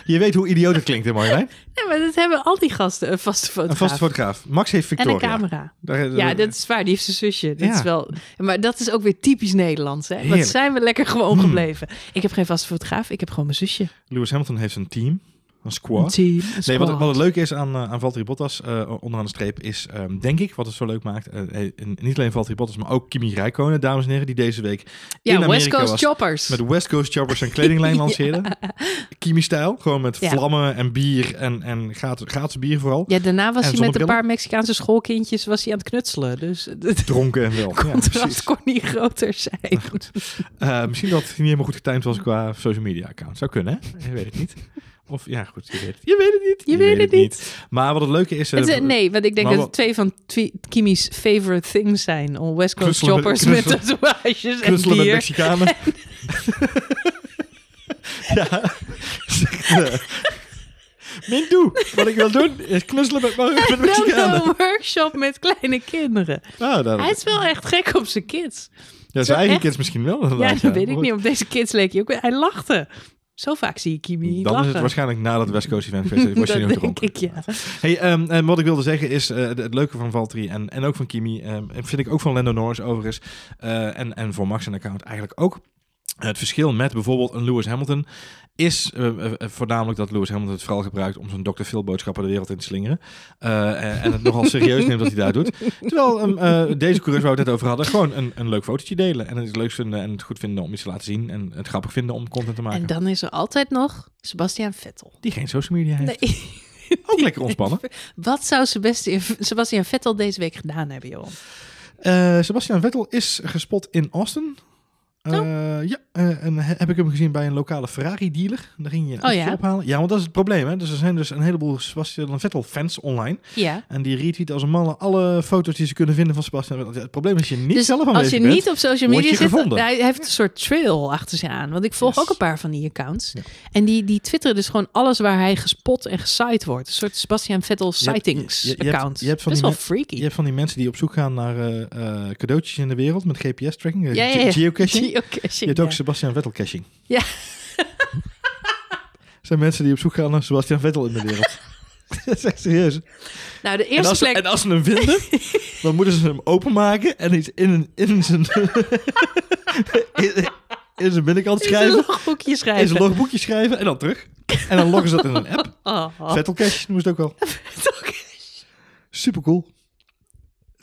Je weet hoe idioot het klinkt, hè Marjolein? Ja, maar dat hebben al die gasten, een vaste fotograaf. Een vaste fotograaf. Max heeft En Victoria. een camera. Daar, Ja, dat is waar. Die heeft zijn zusje. Dat Ja. is wel, maar dat is ook weer typisch Nederlands. Hè? Wat zijn we lekker gewoon Hmm. gebleven. Ik heb geen vaste fotograaf. Ik heb gewoon mijn zusje. Lewis Hamilton heeft een team, een Een squad. team. een Nee, wat, wat het leuke is aan, uh, aan Valtteri Bottas uh, onderaan de streep is, um, denk ik, wat het zo leuk maakt. Uh, niet alleen Valtteri Bottas, maar ook Kimi Räikkönen, dames en heren, die deze week in ja, Amerika West Coast was. Choppers. Met West Coast Choppers en kledinglijn lanceerde. Kimi-stijl, gewoon met Ja. vlammen en bier en, en gratis, gratis bier vooral. Ja, daarna was En hij met een paar Mexicaanse schoolkindjes was hij aan het knutselen. Dus Dronken en wel. Contrast kon niet groter zijn. Uh, misschien dat het niet helemaal goed getimed was qua social media account. Zou kunnen, hè? Je weet het niet. Of ja, goed, je weet het, je weet het niet. Je weet het niet. Maar wat het leuke is... Het is- nee, want ik denk dat het twee van Kimi's favorite things zijn. Om West Coast met- Choppers met tatoeages en Knutselen met bier. Mexicanen. ja. Eh, Mintu, wat ik wil doen is knutselen met, met Mexicanen. een workshop met kleine kinderen. Ah, dat, Hij is wel echt gek op zijn kids. ja, zijn eigen echt. kids misschien wel. Ja, dat weet ik niet. Op deze kids leek hij ook. Hij lachte. Zo vaak zie ik Kimi Dan lachen. is het waarschijnlijk na dat West Coast event. Was je dat denk ik, ja. Hey, ehm, en wat ik wilde zeggen is, eh, het, het leuke van Valtteri en, en ook van Kimi, ehm, en vind ik ook van Lando Norris overigens, eh, en, en voor Max en account eigenlijk ook. Het verschil met bijvoorbeeld een Lewis Hamilton is eh, eh, eh, voornamelijk dat Lewis Hamilton het vooral gebruikt om zijn Dr. Phil boodschappen de wereld in te slingeren. En, het nogal serieus neemt dat hij daar doet. Terwijl ehm, eh, deze coureurs waar we het net over hadden, gewoon een, een leuk fotootje delen. En het leuk vinden en het goed vinden om iets te laten zien. En het grappig vinden om content te maken. En dan is er altijd nog Sebastian Vettel. Die geen social media heeft. Nee. Ook lekker ontspannen. Wat zou Sebastian, Sebastian Vettel deze week gedaan hebben, Johan? Sebastian Vettel is gespot in Austin. Eh, Ja, eh, en he- heb ik hem gezien bij een lokale Ferrari-dealer. Daar ging je een Oh, ja? ophalen. Ja, want dat is het probleem. Hè? Dus er zijn dus een heleboel Sebastian Vettel-fans online. Ja. En die retweeten als een malle alle foto's die ze kunnen vinden van Sebastian Vettel. Het probleem is als je niet dus zelf als aanwezig je bent. niet op social media je zit, gevonden. hij heeft een soort trail achter zich aan. Want ik volg Yes. ook een paar van die accounts. Ja. En die, die twitteren dus gewoon alles waar hij gespot en gesite wordt. Een soort Sebastian Vettel Je hebt- sightings je- je hebt- account. je hebt van Best die wel freaky. Je hebt van die mensen die op zoek gaan naar eh, cadeautjes in de wereld met GPS-tracking, Ja, ja, ja. geocaching. Geocaching, Je hebt ook ja. Sebastian Vettel caching. Ja. zijn mensen die op zoek gaan naar Sebastian Vettel in de wereld. dat is echt serieus. Nou, de En eerste als, ze, plek... en als ze hem vinden, dan moeten ze hem openmaken en iets in, een- in zijn... in, in zijn binnenkant in zijn schrijven. logboekje In schrijven. zijn logboekje schrijven en dan terug. En dan loggen ze dat in een app. Oh. Vettel Cash noemen ze het ook wel. Super cool.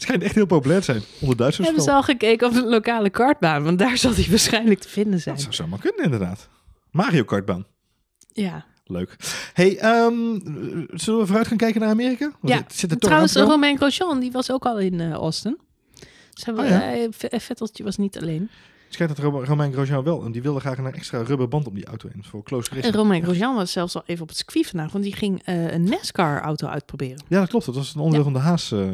Het schijnt echt heel populair te zijn onder Duitsers. Hebben ze al gekeken op de lokale kartbaan? Want daar zal hij waarschijnlijk te vinden zijn. Dat zou zomaar kunnen inderdaad. Mario Kartbaan. Ja. Leuk. Hey, ehm, zullen we vooruit gaan kijken naar Amerika? Want Ja, zit er toch Trouwens. Romain Grosjean, die was ook al in eh, Austin. Dus hebben, Oh ja. V- Vetteltje was niet alleen. Het schijnt dat Ro- Romain Grosjean wel, en die wilde graag een extra rubberband op die auto in voor close En racing. Romain Grosjean was zelfs al even op het circuit vandaag, want die ging eh, een NASCAR-auto uitproberen. Ja, dat klopt. Dat was een onderdeel van de Haas. eh,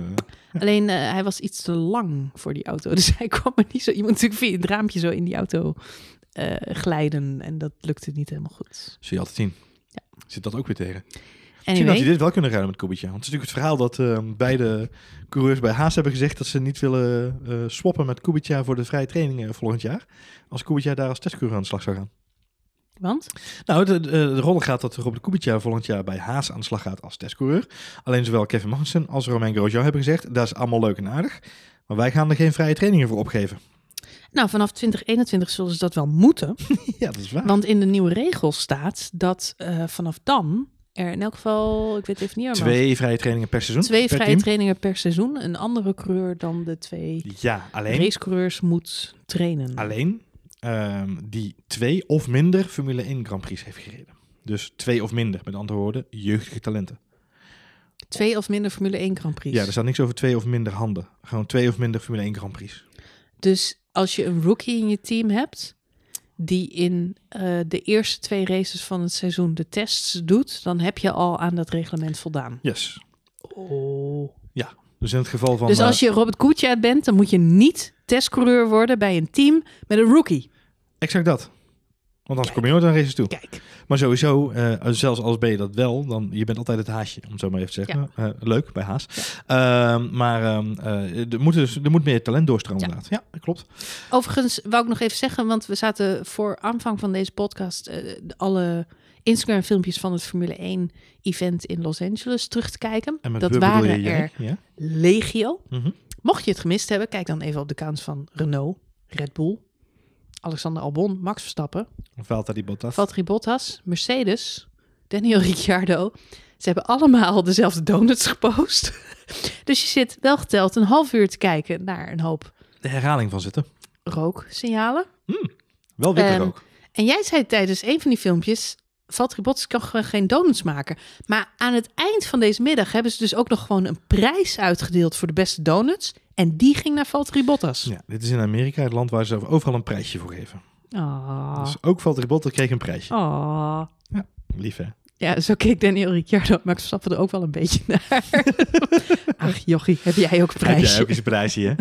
Alleen eh, hij was iets te lang voor die auto, dus hij kwam er niet zo. Je moet natuurlijk via het raampje zo in die auto glijden en dat lukte niet helemaal goed. zul je altijd zien. Ja. Zit dat ook weer tegen. Misschien had Anyway, hij dit wel kunnen rijden met Kubica. Want het is natuurlijk het verhaal dat eh, beide coureurs bij Haas hebben gezegd dat ze niet willen eh, swappen met Kubica voor de vrije trainingen volgend jaar. Als Kubica daar als testcoureur aan de slag zou gaan. want Nou, de, de, de rol gaat dat Robert Kubica volgend jaar bij Haas aan de slag gaat als testcoureur. Alleen zowel Kevin Magnussen als Romain Grosjean hebben gezegd, dat is allemaal leuk en aardig. Maar wij gaan er geen vrije trainingen voor opgeven. nou, vanaf 2021 zullen ze dat wel moeten. ja, dat is waar. Want in de nieuwe regels staat dat eh, vanaf dan er in elk geval, ik weet even niet maar Twee vrije trainingen per seizoen. twee per vrije team. trainingen per seizoen. Een andere coureur dan de twee Ja, alleen, racecoureurs moet trainen. alleen ehm, die twee of minder Formule 1 Grand Prix heeft gereden. Dus twee of minder, met andere woorden, jeugdige talenten. Twee of minder Formule 1 Grand Prix. Ja, er staat niks over twee of minder handen. Gewoon twee of minder Formule 1 Grand Prix. Dus als je een rookie in je team hebt, die in eh, de eerste twee races van het seizoen de tests doet, dan heb je al aan dat reglement voldaan. Yes. Oh. Dus in het geval van... Dus eh, als je Robert Kubica bent, dan moet je niet testcoureur worden bij een team met een rookie. Exact dat. Want anders kom je nooit aan races toe. Kijk, Maar sowieso, eh, zelfs als ben je dat wel, dan je bent altijd het haasje, om het zo maar even te zeggen. Eh, leuk bij haas. Ehm, maar ehm, eh, er, moet dus, er moet meer talent doorstromen Ja. inderdaad. Ja, dat klopt. Overigens wou ik nog even zeggen, want we zaten voor aanvang van deze podcast alle Instagram filmpjes van het Formule 1 event in Los Angeles terug te kijken. En met Dat waren je er Ja? legio. Mhm. Mocht je het gemist hebben, kijk dan even op de accounts van Renault, Red Bull, Alexander Albon, Max Verstappen, Valtteri Bottas. Valtteri Bottas, Mercedes, Daniel Ricciardo. Ze hebben allemaal dezelfde donuts gepost. dus je zit wel geteld een half uur te kijken naar een hoop De herhaling van zitten. rooksignalen. Wel witte Ehm, rook. En jij zei tijdens een van die filmpjes, Valtteri Bottas kan gewoon geen donuts maken. Maar aan het eind van deze middag hebben ze dus ook nog gewoon een prijs uitgedeeld voor de beste donuts. En die ging naar Valtteri Bottas. Ja, dit is in Amerika, het land waar ze overal een prijsje voor geven. Ah. Dus ook Valtteri Bottas kreeg een prijsje. Ah. Lief hè? Ja, zo keek Daniel Ricciardo Max Verstappen er ook wel een beetje naar. Ach, jochie, heb jij ook een Heb prijsje? jij ook eens een prijsje hè?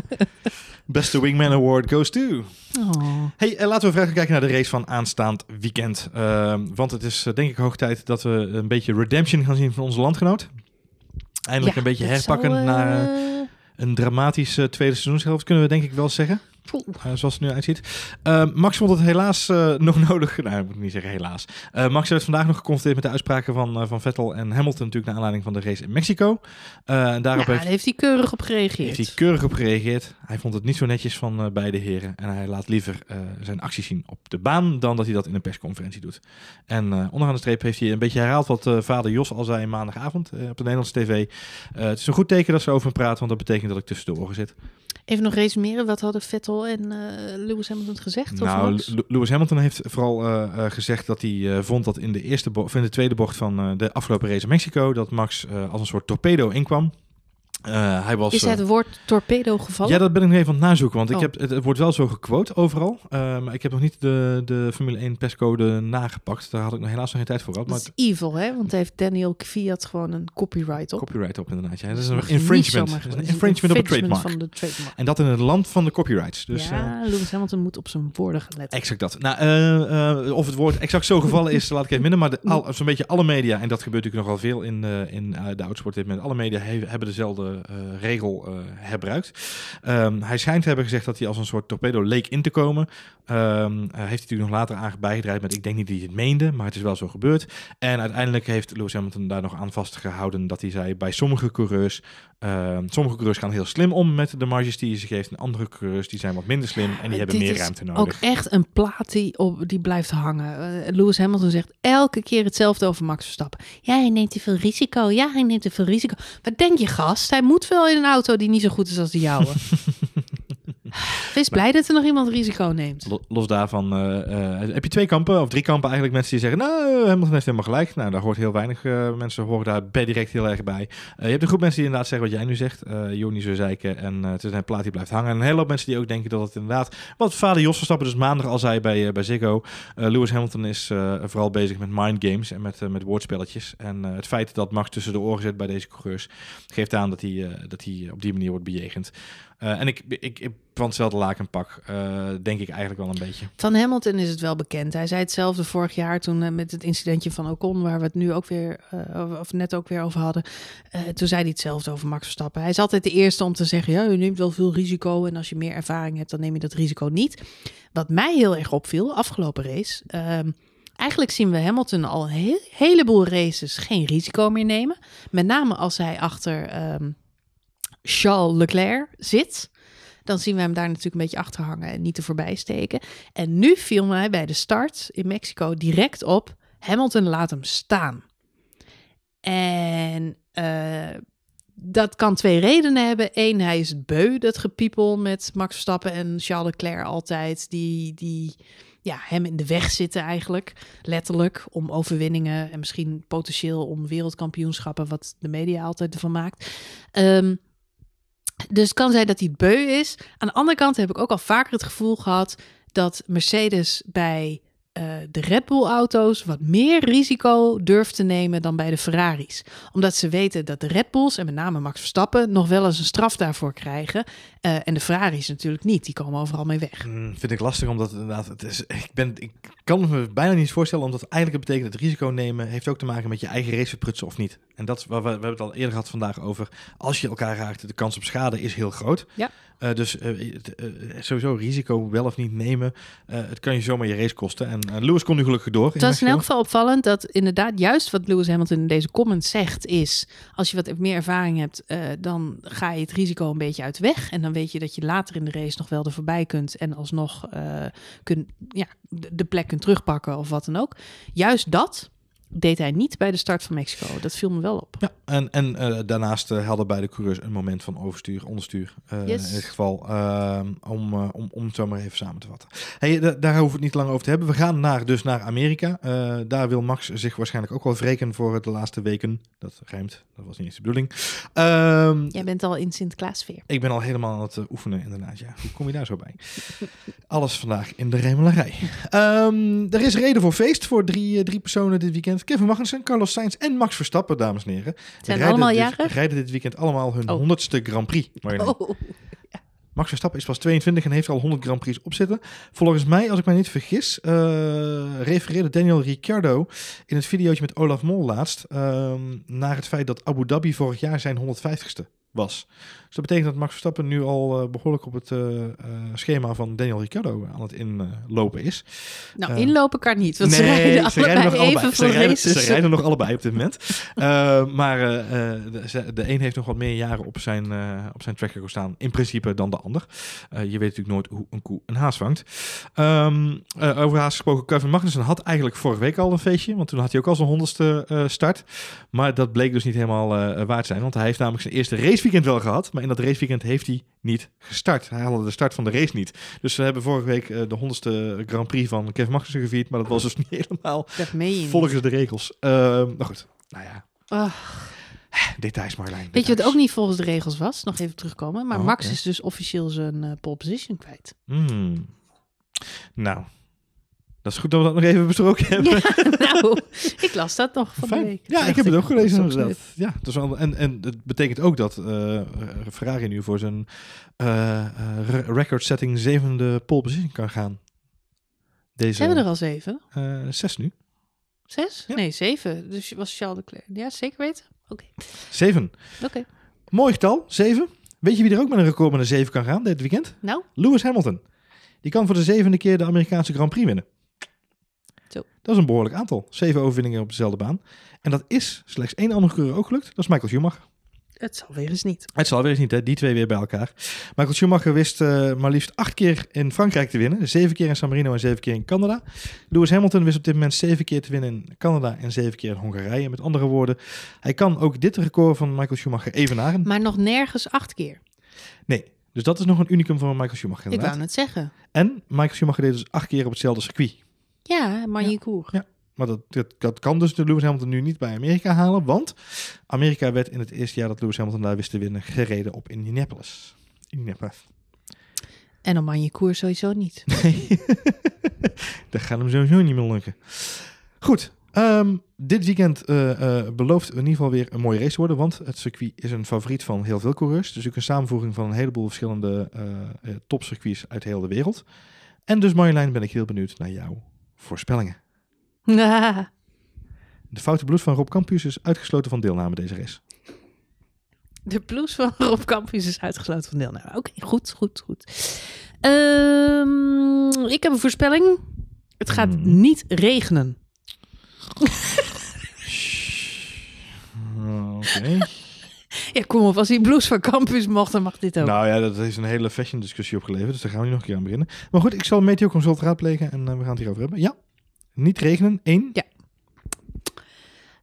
Beste Wingman Award goes to... Oh. Hey, eh, laten we gaan kijken naar de race van aanstaand weekend. Ehm, want het is eh, denk ik hoog tijd dat we een beetje redemption gaan zien van onze landgenoot. Eindelijk Ja, een beetje herpakken zou, naar eh, een dramatische tweede seizoenshelft, kunnen we denk ik wel zeggen. Eh, zoals het nu uitziet. Eh, Max vond het helaas eh, nog nodig. Nou, moet ik niet zeggen helaas. Max werd vandaag nog geconfronteerd met de uitspraken van, van Vettel en Hamilton, natuurlijk naar aanleiding van de race in Mexico. En daarop Ja, heeft, daar heeft hij keurig op gereageerd. heeft hij keurig op gereageerd. Hij vond het niet zo netjes van beide heren. En hij laat liever zijn acties zien op de baan dan dat hij dat in een persconferentie doet. En onderaan de streep heeft hij een beetje herhaald wat vader Jos al zei maandagavond op de Nederlandse tv. Het is een goed teken dat ze over hem praten, want dat betekent dat ik tussen de oren zit. Even nog resumeren, wat hadden Vettel en eh, Lewis Hamilton gezegd? of Nou, Lewis Hamilton heeft vooral eh, eh, gezegd dat hij vond dat in de eerste in de tweede bocht van de afgelopen race in Mexico dat Max als een soort torpedo inkwam. Eh, hij was, Is hij eh, het woord torpedo gevallen? ja, dat ben ik nu even aan het nazoeken, want ik Oh. heb, het, het wordt wel zo gequote overal. eh, maar ik heb nog niet de, de Formule 1 perscode nagepakt. Daar had ik nog helaas nog geen tijd voor gehad. Maar dat is evil, hè? Want heeft Daniel Kvyat gewoon een copyright op. copyright op inderdaad. Ja, dat is een infringement. zomaar Dat is gewoon- een infringement op een trademark. van de trademark. En dat in het land van de copyrights. Dus, ja, Lewis Hamilton moet op zijn woorden gaan letten. Exact dat. Nou, eh, eh, of het woord exact zo gevallen is, laat ik even minder. Maar zo'n beetje alle media, en dat gebeurt natuurlijk nogal veel in, eh, in eh, de autosport dit moment. Alle media he- hebben dezelfde regel eh, gebruikt. Ehm, hij schijnt te hebben gezegd dat hij als een soort torpedo leek in te komen. Eh, heeft hij natuurlijk nog later aan bijgedraaid met ik denk niet dat hij het meende, maar het is wel zo gebeurd. En uiteindelijk heeft Lewis Hamilton daar nog aan vastgehouden dat hij zei bij sommige coureurs, ehm, sommige coureurs gaan heel slim om met de marges die je ze geeft en andere coureurs die zijn wat minder slim en die hebben Dit meer is ruimte Ook nodig. echt een plaat die, op, die blijft hangen. Eh, Lewis Hamilton zegt elke keer hetzelfde over Max Verstappen. Ja, hij neemt te veel risico. Ja, hij neemt te veel risico. Wat denk je, gast? Hij moet wel in een auto die niet zo goed is als de jouwe. Wees blij dat er nog iemand risico neemt. Lo- Los daarvan eh, eh, heb je twee kampen, of drie kampen eigenlijk. Mensen die zeggen, nou, Hamilton heeft helemaal gelijk. Nou, daar hoort heel weinig eh, mensen horen daar per direct heel erg bij. Eh, je hebt een groep mensen die inderdaad zeggen wat jij nu zegt. eh Joni zo zeiken en eh, het is een plaat die blijft hangen. En een hele hoop mensen die ook denken dat het inderdaad... Wat vader Jos Verstappen dus maandag al zei bij, eh, bij Ziggo. eh, Lewis Hamilton is eh, vooral bezig met mind games en met, eh, met woordspelletjes. En eh, het feit dat Max tussen de oren zit bij deze coureurs... geeft aan dat hij, eh, dat hij op die manier wordt bejegend. Eh, en ik, ik van hetzelfde laken pak, eh, denk ik eigenlijk wel een beetje. Van Hamilton is het wel bekend. Hij zei hetzelfde vorig jaar toen eh, met het incidentje van Ocon, waar we het nu ook weer, eh, of net ook weer over hadden. Toen zei hij hetzelfde over Max Verstappen. Hij is altijd de eerste om te zeggen, ja, je neemt wel veel risico en als je meer ervaring hebt, dan neem je dat risico niet. Wat mij heel erg opviel, afgelopen race, ehm, eigenlijk zien we Hamilton al een he- heleboel races geen risico meer nemen. Met name als hij achter ehm, Charles Leclerc zit. Dan zien we hem daar natuurlijk een beetje achter hangen en niet te voorbij steken. En nu viel mij bij de start in Mexico direct op: Hamilton laat hem staan. En eh, dat kan twee redenen hebben. Eén, hij is beu, dat gepiepel met Max Verstappen en Charles Leclerc altijd. Die, die ja, hem in de weg zitten eigenlijk, letterlijk, om overwinningen en misschien potentieel om wereldkampioenschappen, wat de media altijd ervan maakt. Ehm, dus kan zijn dat hij beu is. Aan de andere kant heb ik ook al vaker het gevoel gehad dat Mercedes bij eh, de Red Bull-auto's wat meer risico durft te nemen dan bij de Ferraris. Omdat ze weten dat de Red Bulls, en met name Max Verstappen, nog wel eens een straf daarvoor krijgen. Eh, en de Ferraris natuurlijk niet. Die komen overal mee weg. Mm, vind ik lastig, omdat het inderdaad, het is, ik, ben, ik kan me bijna niet voorstellen, omdat eigenlijk het betekent dat risico nemen heeft ook te maken met je eigen race verprutsen of niet. En dat is waar we, we hebben het al eerder gehad vandaag over, als je elkaar raakt, de kans op schade is heel groot. Ja. Eh, dus eh, het, eh, sowieso risico wel of niet nemen, het kan je zomaar je race kosten. En Lewis komt nu gelukkig door. Het was in elk geval opvallend dat inderdaad juist wat Lewis Hamilton in deze comments zegt is... als je wat meer ervaring hebt, dan ga je het risico een beetje uit de weg. En dan weet je dat je later in de race nog wel er voorbij kunt... en alsnog kun, ja, de de plek kunt terugpakken of wat dan ook. Juist dat deed hij niet bij de start van Mexico. Dat viel me wel op. Ja, en, en eh, daarnaast eh, hadden beide coureurs een moment van overstuur, onderstuur. eh, Yes. In dit geval, om, om, om het zo maar even samen te vatten. Hey, da- daar hoeven we het niet lang over te hebben. We gaan naar, dus naar Amerika. Daar wil Max zich waarschijnlijk ook wel wreken voor de laatste weken. Dat rijmt, dat was niet eens de bedoeling. Ehm, Jij bent al in Sinterklaasfeer. ik ben al helemaal aan het oefenen, inderdaad. Ja. Hoe kom je daar zo bij? Alles vandaag in de remelarij. Ehm, er is reden voor feest voor drie, drie personen dit weekend. Kevin Magnussen, Carlos Sainz en Max Verstappen, dames en heren. Zijn Rijden allemaal dit- jarig? Rijden dit weekend allemaal hun Oh. honderdste Grand Prix. Oh, Max Verstappen is pas 22 en heeft al 100 Grand Prix op zitten. Volgens mij, als ik mij niet vergis, eh, refereerde Daniel Ricciardo in het videootje met Olaf Mol laatst ehm, naar het feit dat Abu Dhabi vorig jaar zijn 150ste was. Dus dat betekent dat Max Verstappen nu al eh, behoorlijk op het eh, eh, schema van Daniel Ricciardo aan het inlopen is. nou, inlopen kan niet, want ze rijden ze nog even allebei. Ze rijden, ze rijden nog allebei op dit moment. Maar de, de een heeft nog wat meer jaren op zijn, op zijn track record staan, in principe, dan de ander. Je weet natuurlijk nooit hoe een koe een haas vangt. Eh, over haas gesproken, Kevin Magnussen had eigenlijk vorige week al een feestje, want toen had hij ook al zijn honderdste start. Maar dat bleek dus niet helemaal waard zijn, want hij heeft namelijk zijn eerste raceweekend wel gehad, maar in dat raceweekend heeft hij niet gestart. Hij haalde de start van de race niet. Dus we hebben vorige week eh, de honderdste Grand Prix van Kevin Magnussen gevierd, maar dat was dus niet helemaal volgens de regels. Ehm nou goed, nou ja. Details, Marlijn. Weet je wat ook niet volgens de regels was? Nog even terugkomen. Maar Oh, Max is dus officieel zijn eh, pole position kwijt. Hmm. Nou, dat is goed dat we dat nog even besproken hebben. Ja, nou, ik las dat nog van Fijn. de week. Ja, ik heb het ook gelezen dat inderdaad. Ja, dat wel, en, en het betekent ook dat eh, Ferrari nu voor zijn eh, eh, re- record-setting zevende pole position kan gaan. Deze Ze hebben er al zeven. zes nu. Zes? Ja. Nee, zeven. Dus was Charles Leclerc. Ja, zeker weten? Oké. Zeven. Oké. Mooi getal, zeven. Weet je wie er ook met een record met een zeven kan gaan dit weekend? Nou, Lewis Hamilton. Die kan voor de zevende keer de Amerikaanse Grand Prix winnen. Zo. Dat is een behoorlijk aantal. Zeven overwinningen op dezelfde baan. En dat is slechts één andere coureur ook gelukt. Dat is Michael Schumacher. het zal weer eens niet. Het zal weer eens niet, hè? die twee weer bij elkaar. Michael Schumacher wist eh, maar liefst acht keer in Frankrijk te winnen. Zeven keer in San Marino en zeven keer in Canada. Lewis Hamilton wist op dit moment zeven keer te winnen in Canada en zeven keer in Hongarije. Met andere woorden, hij kan ook dit record van Michael Schumacher evenaren. Maar nog nergens acht keer. Nee, dus dat is nog een unicum van Michael Schumacher Ik wou het zeggen. En Michael Schumacher deed dus acht keer op hetzelfde circuit. Ja, Magny-Cours. Ja. Maar dat, dat, dat kan dus de Lewis Hamilton nu niet bij Amerika halen. Want Amerika werd in het eerste jaar dat Lewis Hamilton daar wist te winnen gereden op Indianapolis. Indianapolis. En op Magny-Cours sowieso niet. Nee, dat gaat hem sowieso niet meer lukken. Goed, ehm, dit weekend eh, eh, belooft in ieder geval weer een mooie race te worden, want het circuit is een favoriet van heel veel coureurs. Dus ook een samenvoeging van een heleboel verschillende eh, topcircuits uit heel de wereld. En dus Marjolein ben ik heel benieuwd naar jouw voorspellingen. De foute bloed van Rob Campus is uitgesloten van deelname deze race. De blues van Rob Campus is uitgesloten van deelname. Oké, goed, goed, goed. Ehm, ik heb een voorspelling. Het gaat Hmm. niet regenen. Oké. Ja, kom op. Als die blues van Campus mocht, dan mag dit ook. Nou ja, dat heeft een hele fashion discussie opgeleverd, dus daar gaan we nu nog een keer aan beginnen. Maar goed, ik zal Meteo Consult raadplegen en eh, we gaan het hierover hebben. Ja, niet regenen. Eén. Ja.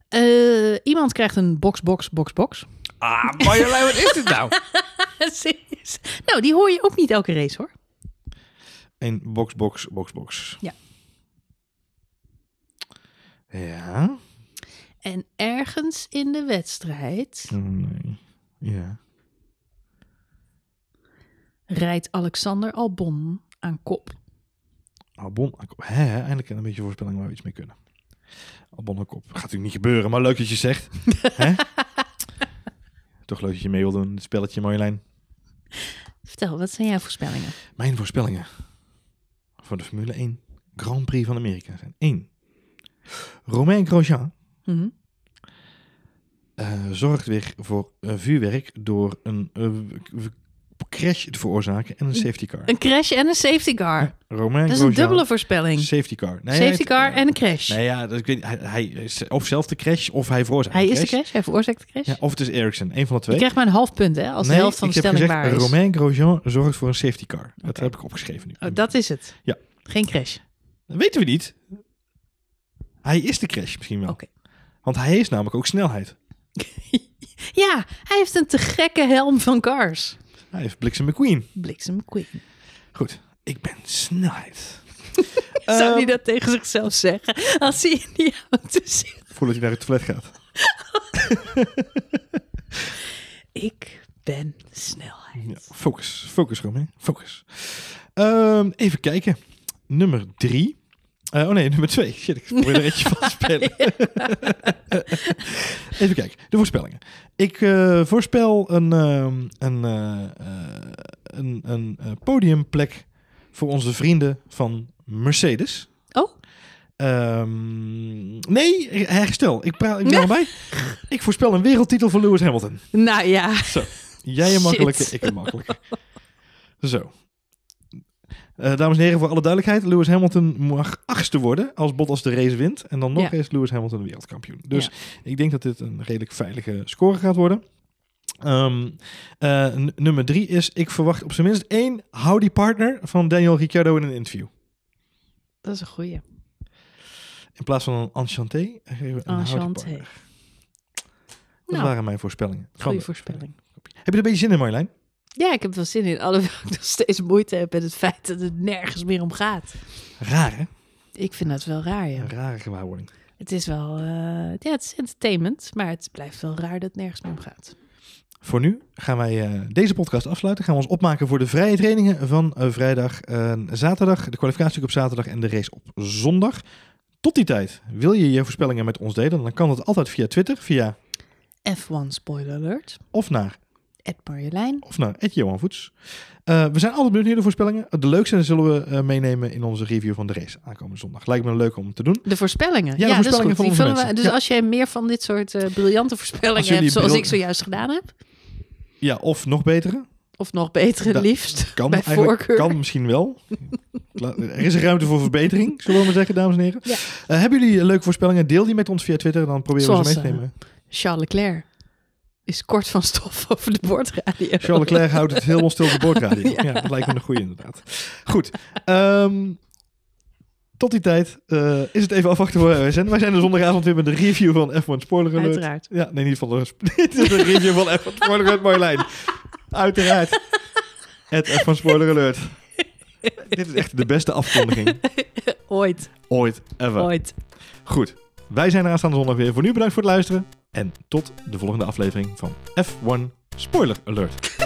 Eh, iemand krijgt een box, box, box, box. Ah, Marjolein, wat is dit nou? Nou, die hoor je ook niet elke race, hoor. Een box, box, box, box. Ja. Ja. En ergens in de wedstrijd Oh, nee. Ja. rijdt Alexander Albon aan kop. Albon, hè, hè, eindelijk een beetje voorspelling waar we iets mee kunnen. Albon aan kop. Gaat natuurlijk niet gebeuren, maar leuk dat je zegt. Toch leuk dat je mee wil doen het spelletje, Marjolein. Vertel, wat zijn jouw voorspellingen? Mijn voorspellingen voor de Formule 1 Grand Prix van Amerika zijn 1. Romain Grosjean Mhm. eh, zorgt weer voor eh, vuurwerk door een eh, crash te veroorzaken en een safety car. Een crash en een safety car. Romain Dat is een Grosjean, dubbele voorspelling. safety car. Nee, safety car en een crash. Nee, ja, dat, ik weet, hij, hij is of zelf de crash of hij veroorzaakt Hij is de crash, hij veroorzaakt de crash. Ja, of het is Ericsson, een van de Je twee. krijgt maar een half punt, hè, als nee, de helft van de stelling gezegd, waar is. Romain Grosjean zorgt voor een safety car. Dat heb ik opgeschreven nu. Oh, dat is het? Ja. Geen crash? Dat weten we niet. Hij is de crash misschien wel. Oké. Want hij heeft namelijk ook snelheid. Ja, hij heeft een te gekke helm van Cars. Hij heeft Bliksem McQueen. Bliksem McQueen. Goed, ik ben snelheid. Zou Ehm, hij dat tegen zichzelf zeggen als hij in die auto zit? Voordat hij naar het toilet gaat. Ik ben snelheid. Ja, focus, focus Romain, focus. Ehm, even kijken. Nummer drie. Eh, oh nee, nummer twee. Shit, ik probeer er eentje van te spelen. even kijken, de voorspellingen. Ik eh, voorspel een, ehm, een, eh, een, een eh, podiumplek voor onze vrienden van Mercedes. Oh, Ehm, nee, herstel. Ik, praat, ik ben erbij. Ik voorspel een wereldtitel voor Lewis Hamilton. nou ja. Zo, jij een makkelijke, ik een makkelijke. Zo. Eh, dames en heren, voor alle duidelijkheid. Lewis Hamilton mag achtste worden als Bottas de race wint. En dan nog Ja. is Lewis Hamilton wereldkampioen. Dus Ja. ik denk dat dit een redelijk veilige score gaat worden. Ehm, eh, nummer drie is, ik verwacht op zijn minst één howdy partner van Daniel Ricciardo in een interview. Dat is een goeie. In plaats van een enchanté, geven we een howdy Enchanté. partner. Dat Nou, waren mijn voorspellingen. De- voorspelling. Heb je er een beetje zin in, Marjolein? Ja, ik heb er wel zin in. Alhoewel ik nog steeds moeite heb met het feit dat het nergens meer om gaat. Raar, hè? Ik vind dat wel raar, ja. Een rare gewaarwording. Het is wel, eh, ja, het is entertainment, maar het blijft wel raar dat het nergens meer om gaat. Voor nu gaan wij eh, deze podcast afsluiten. Gaan we ons opmaken voor de vrije trainingen van eh, vrijdag en zaterdag. De kwalificatie op zaterdag en de race op zondag. Tot die tijd wil je je voorspellingen met ons delen. Dan kan dat altijd via Twitter, via F1 spoiler alert. of naar Marjolein. of naar Ed Johan Voets. Eh, we zijn altijd benieuwd naar de voorspellingen. De leukste zullen we eh, meenemen in onze review van de race aankomende zondag. Lijkt me leuk om te doen. De voorspellingen. Ja, de voorspellingen van onze we- dus Ja. als jij meer van dit soort eh, briljante voorspellingen hebt, zoals bril- ik zojuist gedaan heb, Ja, of nog betere. of nog betere liefst, Kan, bij voorkeur. kan misschien wel. Er is ruimte voor verbetering, zullen we maar zeggen, dames en heren. Ja. Hebben jullie leuke voorspellingen? Deel die met ons via Twitter, dan proberen we ze mee te nemen. Charles Leclerc is kort van stof over de boordradio. Charles Leclerc houdt het helemaal stil de boordradio. ja. Ja. dat lijkt me een goede inderdaad. Goed. ehm, tot die tijd eh, is het even afwachten wij zijn. Wij zijn de zondagavond weer met de review van F1 Spoiler Alert. Uiteraard. Ja, nee, niet van de, dit is de review van F1 Spoiler Alert Marjolein. Uiteraard. Het F1 Spoiler Alert. Dit is echt de beste afkondiging Ooit, ooit, ever. ooit. Goed. Wij zijn er aanstaande zondag weer. Voor nu bedankt voor het luisteren. En tot de volgende aflevering van F1 Spoiler Alert.